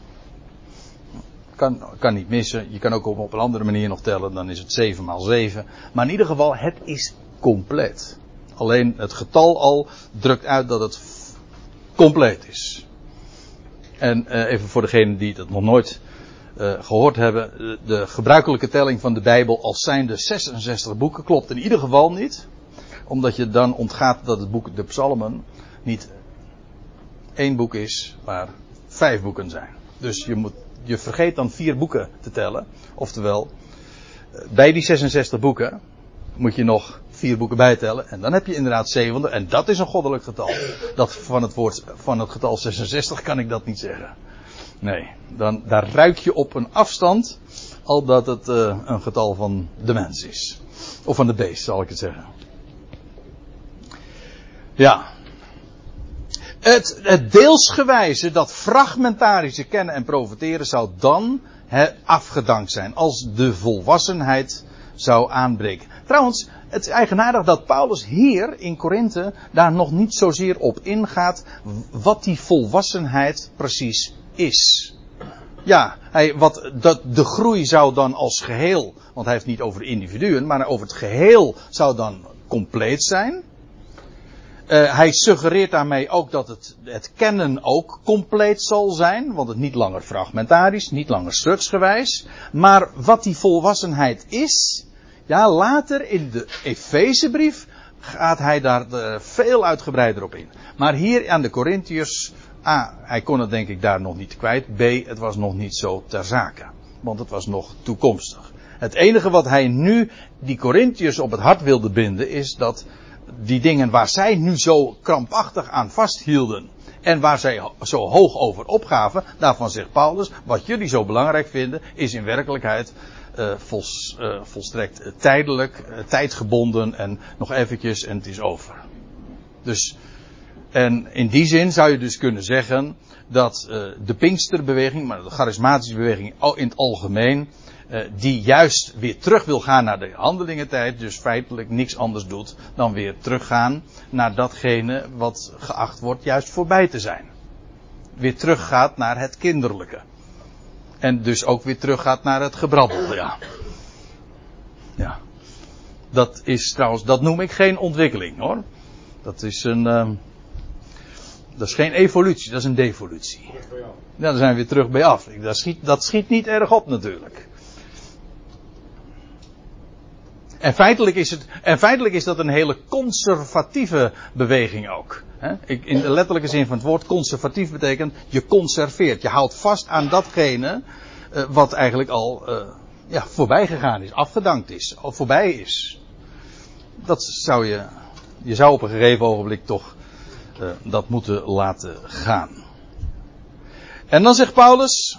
Kan, kan niet missen. Je kan ook op, op een andere manier nog tellen. Dan is het 7 maal 7. Maar in ieder geval, het is compleet. Alleen het getal al drukt uit dat het compleet is. En uh, even voor degenen die dat nog nooit uh, gehoord hebben. De gebruikelijke telling van de Bijbel als zijn de 66 boeken klopt in ieder geval niet omdat je dan ontgaat dat het boek de Psalmen niet één boek is, maar vijf boeken zijn. Dus je, moet, je vergeet dan vier boeken te tellen. Oftewel, bij die 66 boeken moet je nog vier boeken bijtellen. En dan heb je inderdaad 700. En dat is een goddelijk getal. Dat van het woord, van het getal 66 kan ik dat niet zeggen. Nee, dan, daar ruik je op een afstand al dat het uh, een getal van de mens is. Of van de beest, zal ik het zeggen. Ja. Het, het deelsgewijze, dat fragmentarische kennen en profiteren zou dan afgedankt zijn. Als de volwassenheid zou aanbreken. Trouwens, het is eigenaardig dat Paulus hier in Korinthe daar nog niet zozeer op ingaat wat die volwassenheid precies is. Ja, hij, wat, dat, de groei zou dan als geheel, want hij heeft niet over individuen, maar over het geheel zou dan compleet zijn. Uh, hij suggereert daarmee ook dat het, het kennen ook compleet zal zijn, want het niet langer fragmentarisch, niet langer stuksgewijs. Maar wat die volwassenheid is, ja, later in de Efezebrief gaat hij daar uh, veel uitgebreider op in. Maar hier aan de Corinthiërs, A, hij kon het denk ik daar nog niet kwijt. B, het was nog niet zo ter zake. Want het was nog toekomstig. Het enige wat hij nu die Corinthiërs op het hart wilde binden is dat die dingen waar zij nu zo krampachtig aan vasthielden. En waar zij zo hoog over opgaven, daarvan zegt Paulus, wat jullie zo belangrijk vinden, is in werkelijkheid vols, uh, volstrekt tijdelijk, uh, tijdgebonden en nog eventjes en het is over. Dus, en in die zin zou je dus kunnen zeggen dat de Pinksterbeweging, maar de charismatische beweging in het algemeen, die juist weer terug wil gaan naar de handelingentijd, dus feitelijk niks anders doet dan weer teruggaan naar datgene wat geacht wordt juist voorbij te zijn. Weer teruggaat naar het kinderlijke. En dus ook weer teruggaat naar het gebrabbel, ja. Ja. Dat is trouwens, dat noem ik geen ontwikkeling hoor. Dat is een, uh, dat is geen evolutie, dat is een devolutie. Ja, dan zijn we weer terug bij af. Dat schiet, dat schiet niet erg op natuurlijk. En feitelijk is, het, en feitelijk is dat een hele conservatieve beweging ook. In de letterlijke zin van het woord conservatief betekent je conserveert. Je houdt vast aan datgene uh, wat eigenlijk al uh, ja, voorbij gegaan is, afgedankt is, al voorbij is. Dat zou je, je zou op een gegeven ogenblik toch uh, dat moeten laten gaan. En dan zegt Paulus,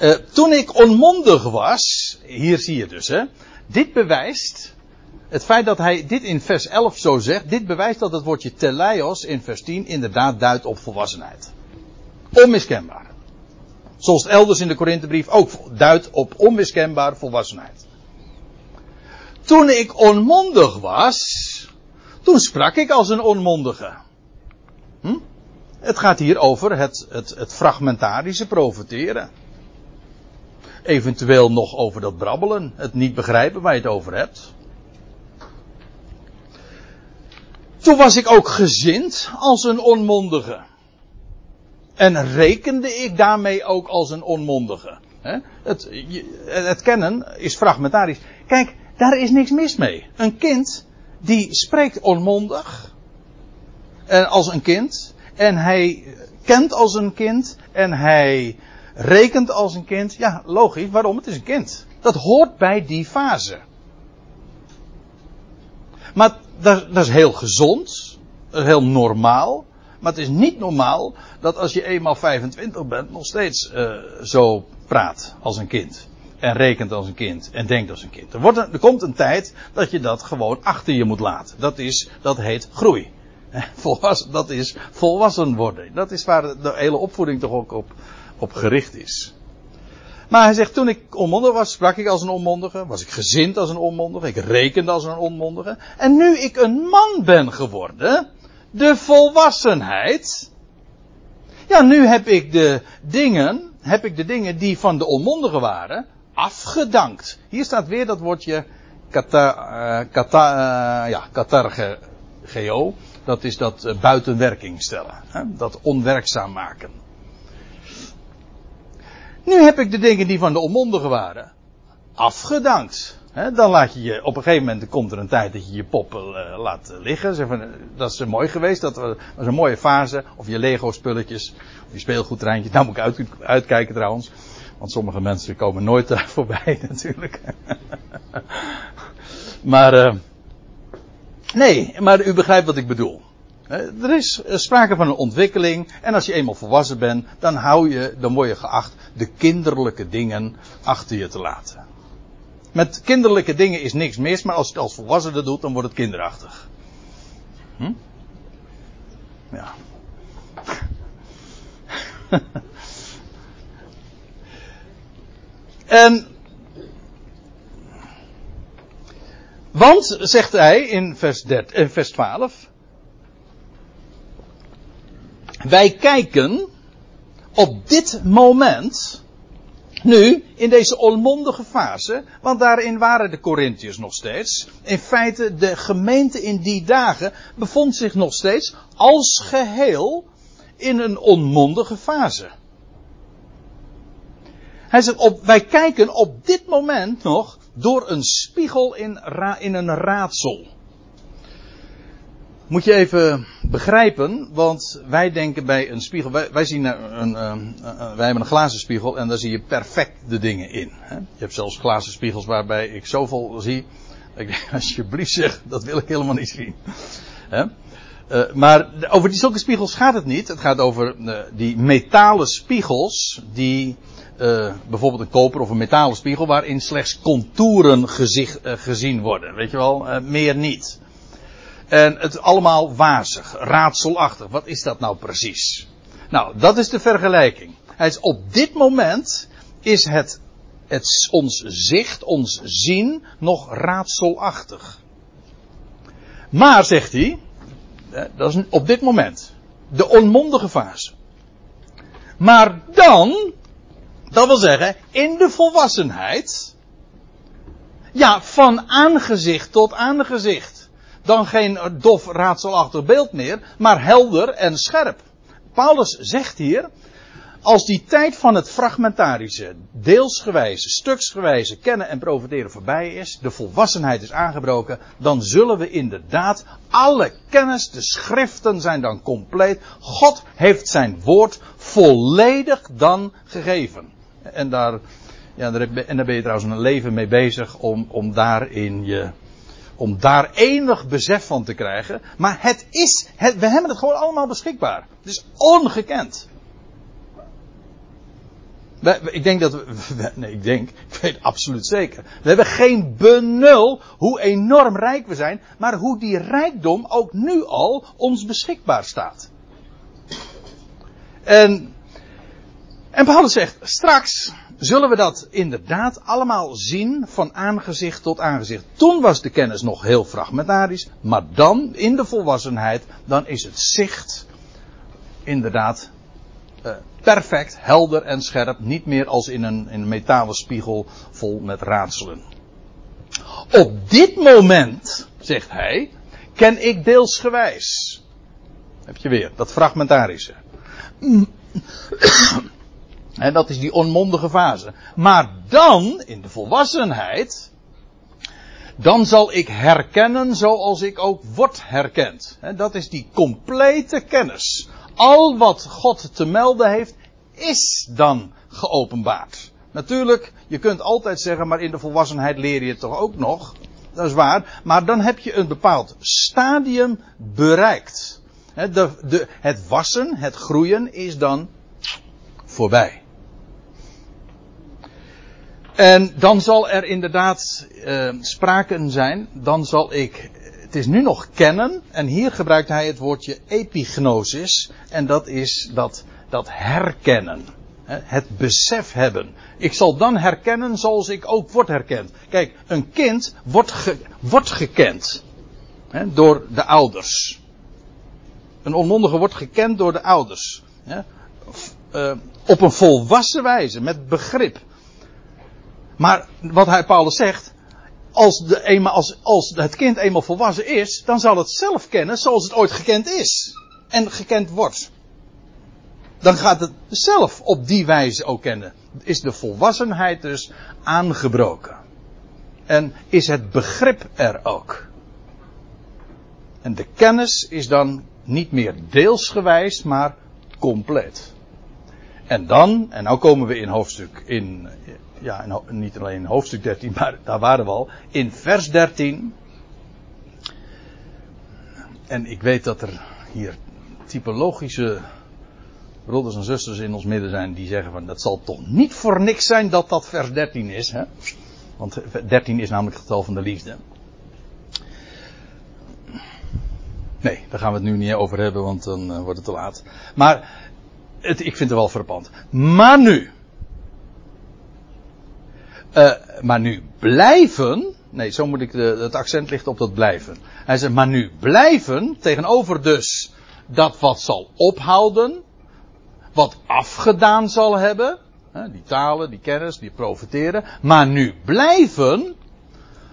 uh, toen ik onmondig was, hier zie je dus, hè. Dit bewijst, het feit dat hij dit in vers 11 zo zegt, dit bewijst dat het woordje teleios in vers 10 inderdaad duidt op volwassenheid. Onmiskenbaar. Zoals het elders in de Korinthebrief ook duidt op onmiskenbaar volwassenheid. Toen ik onmondig was, toen sprak ik als een onmondige. Hm? Het gaat hier over het, het, het fragmentarische profeteren. Eventueel nog over dat brabbelen, het niet begrijpen waar je het over hebt. Toen was ik ook gezind als een onmondige. En rekende ik daarmee ook als een onmondige. Het, het kennen is fragmentarisch. Kijk, daar is niks mis mee. Een kind die spreekt onmondig. En als een kind. En hij kent als een kind. En hij rekent als een kind. Ja, logisch. Waarom? Het is een kind. Dat hoort bij die fase. Maar dat, dat is heel gezond. Dat is heel normaal. Maar het is niet normaal dat als je eenmaal 25 bent nog steeds uh, zo praat als een kind. En rekent als een kind. En denkt als een kind. Er, wordt er komt een tijd dat je dat gewoon achter je moet laten. Dat, is, dat heet groei. Volwassen, dat is volwassen worden. Dat is waar de hele opvoeding toch ook op, op gericht is. Maar hij zegt, toen ik onmondig was, sprak ik als een onmondige. Was ik gezind als een onmondige. Ik rekende als een onmondige. En nu ik een man ben geworden, de volwassenheid. Ja, nu heb ik de dingen, heb ik de dingen die van de onmondigen waren, afgedankt. Hier staat weer dat woordje kata, uh, kata, uh, ja, katargeo. Dat is dat uh, buitenwerking stellen. Hè? Dat onwerkzaam maken. Nu heb ik de dingen die van de onmondigen waren afgedankt. Dan laat je je, op een gegeven moment komt er een tijd dat je je poppen uh, laat liggen. Zeg van, dat is mooi geweest, dat was een mooie fase. Of je Lego spulletjes, of je speelgoedtreintjes. Nou moet ik uit, uitkijken trouwens. Want sommige mensen komen nooit daar voorbij natuurlijk. maar, uh, nee, maar u begrijpt wat ik bedoel. Er is sprake van een ontwikkeling. En als je eenmaal volwassen bent, dan hou je, dan word je geacht de kinderlijke dingen achter je te laten. Met kinderlijke dingen is niks mis, maar als je het als volwassene doet, dan wordt het kinderachtig. Hm? Ja. en. Want, zegt hij in vers, 13, in vers 12. Wij kijken op dit moment nu, in deze onmondige fase, want daarin waren de Corinthiërs nog steeds. In feite, de gemeente in die dagen bevond zich nog steeds als geheel in een onmondige fase. Hij zegt, op, wij kijken op dit moment nog door een spiegel in, in een raadsel. Moet je even begrijpen, want wij denken bij een spiegel, wij, zien een, een, wij hebben een glazen spiegel en daar zie je perfect de dingen in. Hè? Je hebt zelfs glazen spiegels waarbij ik zoveel zie, ik denk, alsjeblieft zeg, dat wil ik helemaal niet zien. Hè? Uh, maar over die zulke spiegels gaat het niet. Het gaat over uh, die metalen spiegels die uh, bijvoorbeeld een koper of een metalen spiegel waarin slechts contouren gezicht, gezien worden. Weet je wel, meer niet. En het allemaal wazig, raadselachtig. Wat is dat nou precies? Nou, dat is de vergelijking. Hij is op dit moment is het, het ons zicht, ons zien nog raadselachtig. Maar, zegt hij, dat is op dit moment de onmondige fase. Maar dan, dat wil zeggen, in de volwassenheid, ja, van aangezicht tot aangezicht dan geen dof raadselachtig beeld meer, maar helder en scherp. Paulus zegt hier, als die tijd van het fragmentarische, deelsgewijze, stuksgewijze kennen en profiteren voorbij is, de volwassenheid is aangebroken, dan zullen we inderdaad alle kennis, de schriften zijn dan compleet. God heeft zijn woord volledig dan gegeven. En daar, ja, en daar ben je trouwens een leven mee bezig om, om daarin je om daar enig besef van te krijgen. Maar het is, we hebben het gewoon allemaal beschikbaar. Het is ongekend. We, ik denk dat we, nee, ik denk, ik weet absoluut zeker. We hebben geen benul hoe enorm rijk we zijn, maar hoe die rijkdom ook nu al ons beschikbaar staat. En, en Paulus zegt, straks, zullen we dat inderdaad allemaal zien van aangezicht tot aangezicht. Toen was de kennis nog heel fragmentarisch, maar dan in de volwassenheid, dan is het zicht inderdaad uh, perfect, helder en scherp, niet meer als in een, in een metalen spiegel vol met raadselen. Op dit moment, zegt hij, ken ik deelsgewijs. Heb je weer, dat fragmentarische. En dat is die onmondige fase. Maar dan, in de volwassenheid, Dan zal ik herkennen zoals ik ook word herkend. Dat is die complete kennis. Al wat God te melden heeft, is dan geopenbaard. Natuurlijk, je kunt altijd zeggen, maar in de volwassenheid leer je het toch ook nog. Dat is waar. Maar dan heb je een bepaald stadium bereikt. De, het wassen, het groeien is dan voorbij. En dan zal er inderdaad uh, sprake zijn. Dan zal ik. Het is nu nog kennen. En hier gebruikt hij het woordje epignosis. En dat is dat, dat herkennen. Het besef hebben. Ik zal dan herkennen zoals ik ook word herkend. Kijk, een kind wordt, ge, wordt gekend. Hè, door de ouders. Een onmondige wordt gekend door de ouders. Hè, uh, op een volwassen wijze, met begrip. Maar wat hij Paulus zegt, als, de, eenmaal, als, als het kind eenmaal volwassen is, dan zal het zelf kennen zoals het ooit gekend is. En gekend wordt. Dan gaat het zelf op die wijze ook kennen. Is de volwassenheid dus aangebroken. En is het begrip er ook. En de kennis is dan niet meer deelsgewijs, maar compleet. En dan, en nou komen we in hoofdstuk, in, ja, niet alleen hoofdstuk 13, maar daar waren we al, in vers 13. En ik weet dat er hier typologische broeders en zusters in ons midden zijn die zeggen van dat zal toch niet voor niks zijn dat dat vers 13 is. Hè? Want 13 is namelijk het getal van de liefde. Nee, daar gaan we het nu niet over hebben, want dan uh, wordt het te laat. Maar het, ik vind het wel verpand. Maar nu. Uh, maar nu blijven. Nee, zo moet ik de, het accent lichten op dat blijven. Hij zegt, maar nu blijven tegenover dus dat wat zal ophouden wat afgedaan zal hebben. Die talen, die kennis, die profiteren. Maar nu blijven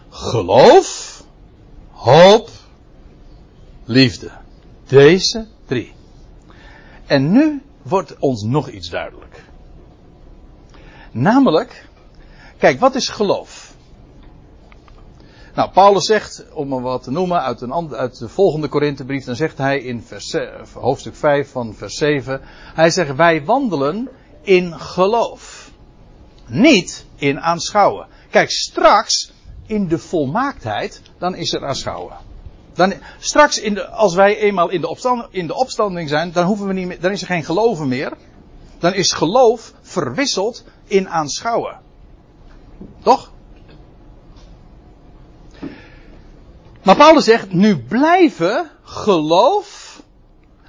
geloof, hoop, liefde. Deze drie. En nu wordt ons nog iets duidelijk. Namelijk, kijk, wat is geloof? Nou, Paulus zegt, om maar wat te noemen uit, een, uit de volgende Korinthebrief, dan zegt hij in vers, hoofdstuk 5 van vers 7, hij zegt, wij wandelen in geloof. Niet in aanschouwen. Kijk, straks, in de volmaaktheid, dan is er aanschouwen. Dan, straks, in de, als wij eenmaal in de, opstand, in de opstanding zijn, dan, hoeven we niet dan is er geen geloven meer. Dan is geloof verwisseld in aanschouwen. Toch? Maar Paulus zegt, nu blijven geloof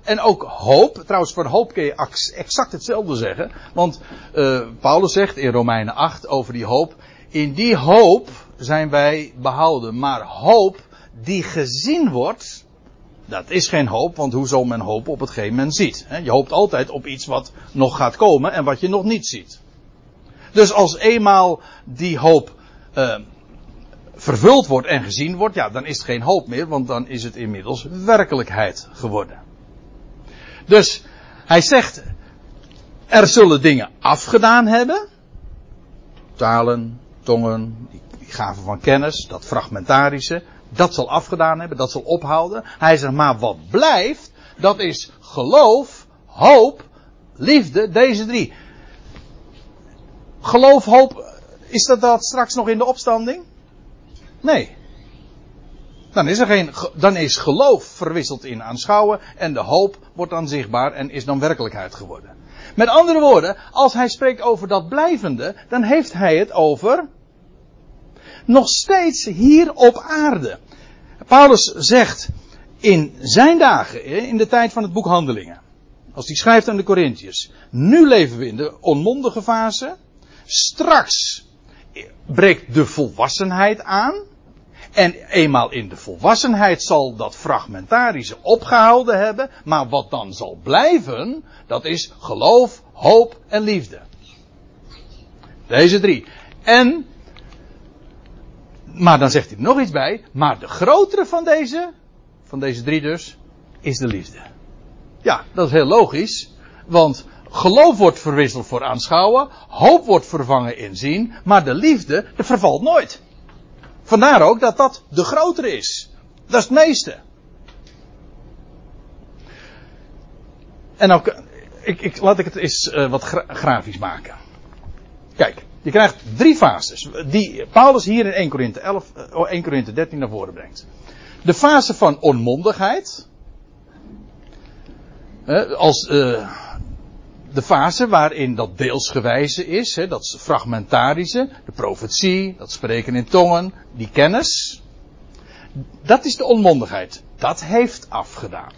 en ook hoop. Trouwens, voor hoop kun je exact hetzelfde zeggen. Want uh, Paulus zegt in Romeinen 8 over die hoop. In die hoop zijn wij behouden. Maar hoop die gezien wordt, dat is geen hoop. Want hoe zal men hopen op hetgeen men ziet? Je hoopt altijd op iets wat nog gaat komen en wat je nog niet ziet. Dus als eenmaal die hoop uh, vervuld wordt en gezien wordt, ja, dan is het geen hoop meer, want dan is het inmiddels werkelijkheid geworden. Dus hij zegt, er zullen dingen afgedaan hebben. Talen, tongen, die gaven van kennis, dat fragmentarische, dat zal afgedaan hebben, dat zal ophouden. Hij zegt, maar wat blijft, dat is geloof, hoop, liefde, deze drie. Geloof, hoop, is dat dat straks nog in de opstanding? Nee. Dan is er geen, dan is geloof verwisseld in aanschouwen en de hoop wordt dan zichtbaar en is dan werkelijkheid geworden. Met andere woorden, als hij spreekt over dat blijvende, dan heeft hij het over nog steeds hier op aarde. Paulus zegt in zijn dagen, in de tijd van het boek Handelingen, als hij schrijft aan de Corinthiërs, nu leven we in de onmondige fase, straks breekt de volwassenheid aan. En eenmaal in de volwassenheid zal dat fragmentarische opgehouden hebben. Maar wat dan zal blijven, dat is geloof, hoop en liefde. Deze drie. En, maar dan zegt hij nog iets bij. Maar de grotere van deze, van deze drie dus, is de liefde. Ja, dat is heel logisch. Want Geloof wordt verwisseld voor aanschouwen. Hoop wordt vervangen in zien. Maar de liefde, de vervalt nooit. Vandaar ook dat dat de grotere is. Dat is het meeste. En nou, ik, ik, laat ik het eens uh, wat gra grafisch maken. Kijk, je krijgt drie fases. Die Paulus hier in 1 Korinthe 11, uh, 1 Korinthe 13 naar voren brengt. De fase van onmondigheid. Uh, als de fase waarin dat deelsgewijze is, hè, dat fragmentarische, de profetie, dat spreken in tongen, die kennis. Dat is de onmondigheid. Dat heeft afgedaan.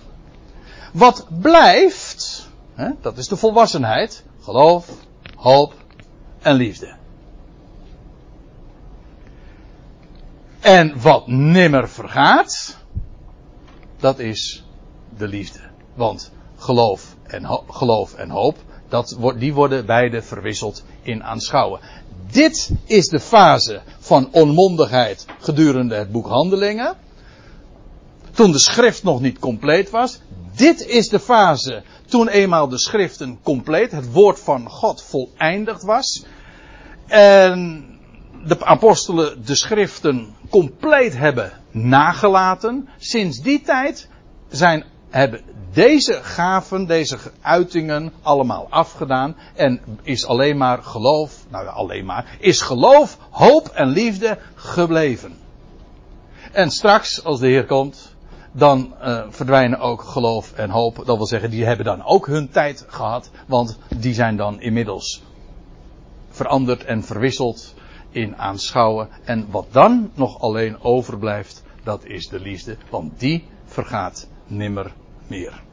Wat blijft, hè, dat is de volwassenheid, geloof, hoop en liefde. En wat nimmer vergaat, dat is de liefde. Want geloof en, geloof en hoop, dat, die worden beide verwisseld in aanschouwen. Dit is de fase van onmondigheid gedurende het boek Handelingen. Toen de schrift nog niet compleet was. Dit is de fase toen eenmaal de schriften compleet, het woord van God voleindigd was. En de apostelen de schriften compleet hebben nagelaten. Sinds die tijd zijn, hebben deze gaven, deze uitingen allemaal afgedaan. En is alleen maar geloof, nou ja, alleen maar, is geloof, hoop en liefde gebleven. En straks, als de Heer komt, dan uh, verdwijnen ook geloof en hoop. Dat wil zeggen, die hebben dan ook hun tijd gehad, want die zijn dan inmiddels veranderd en verwisseld in aanschouwen. En wat dan nog alleen overblijft, dat is de liefde, want die vergaat nimmer meer.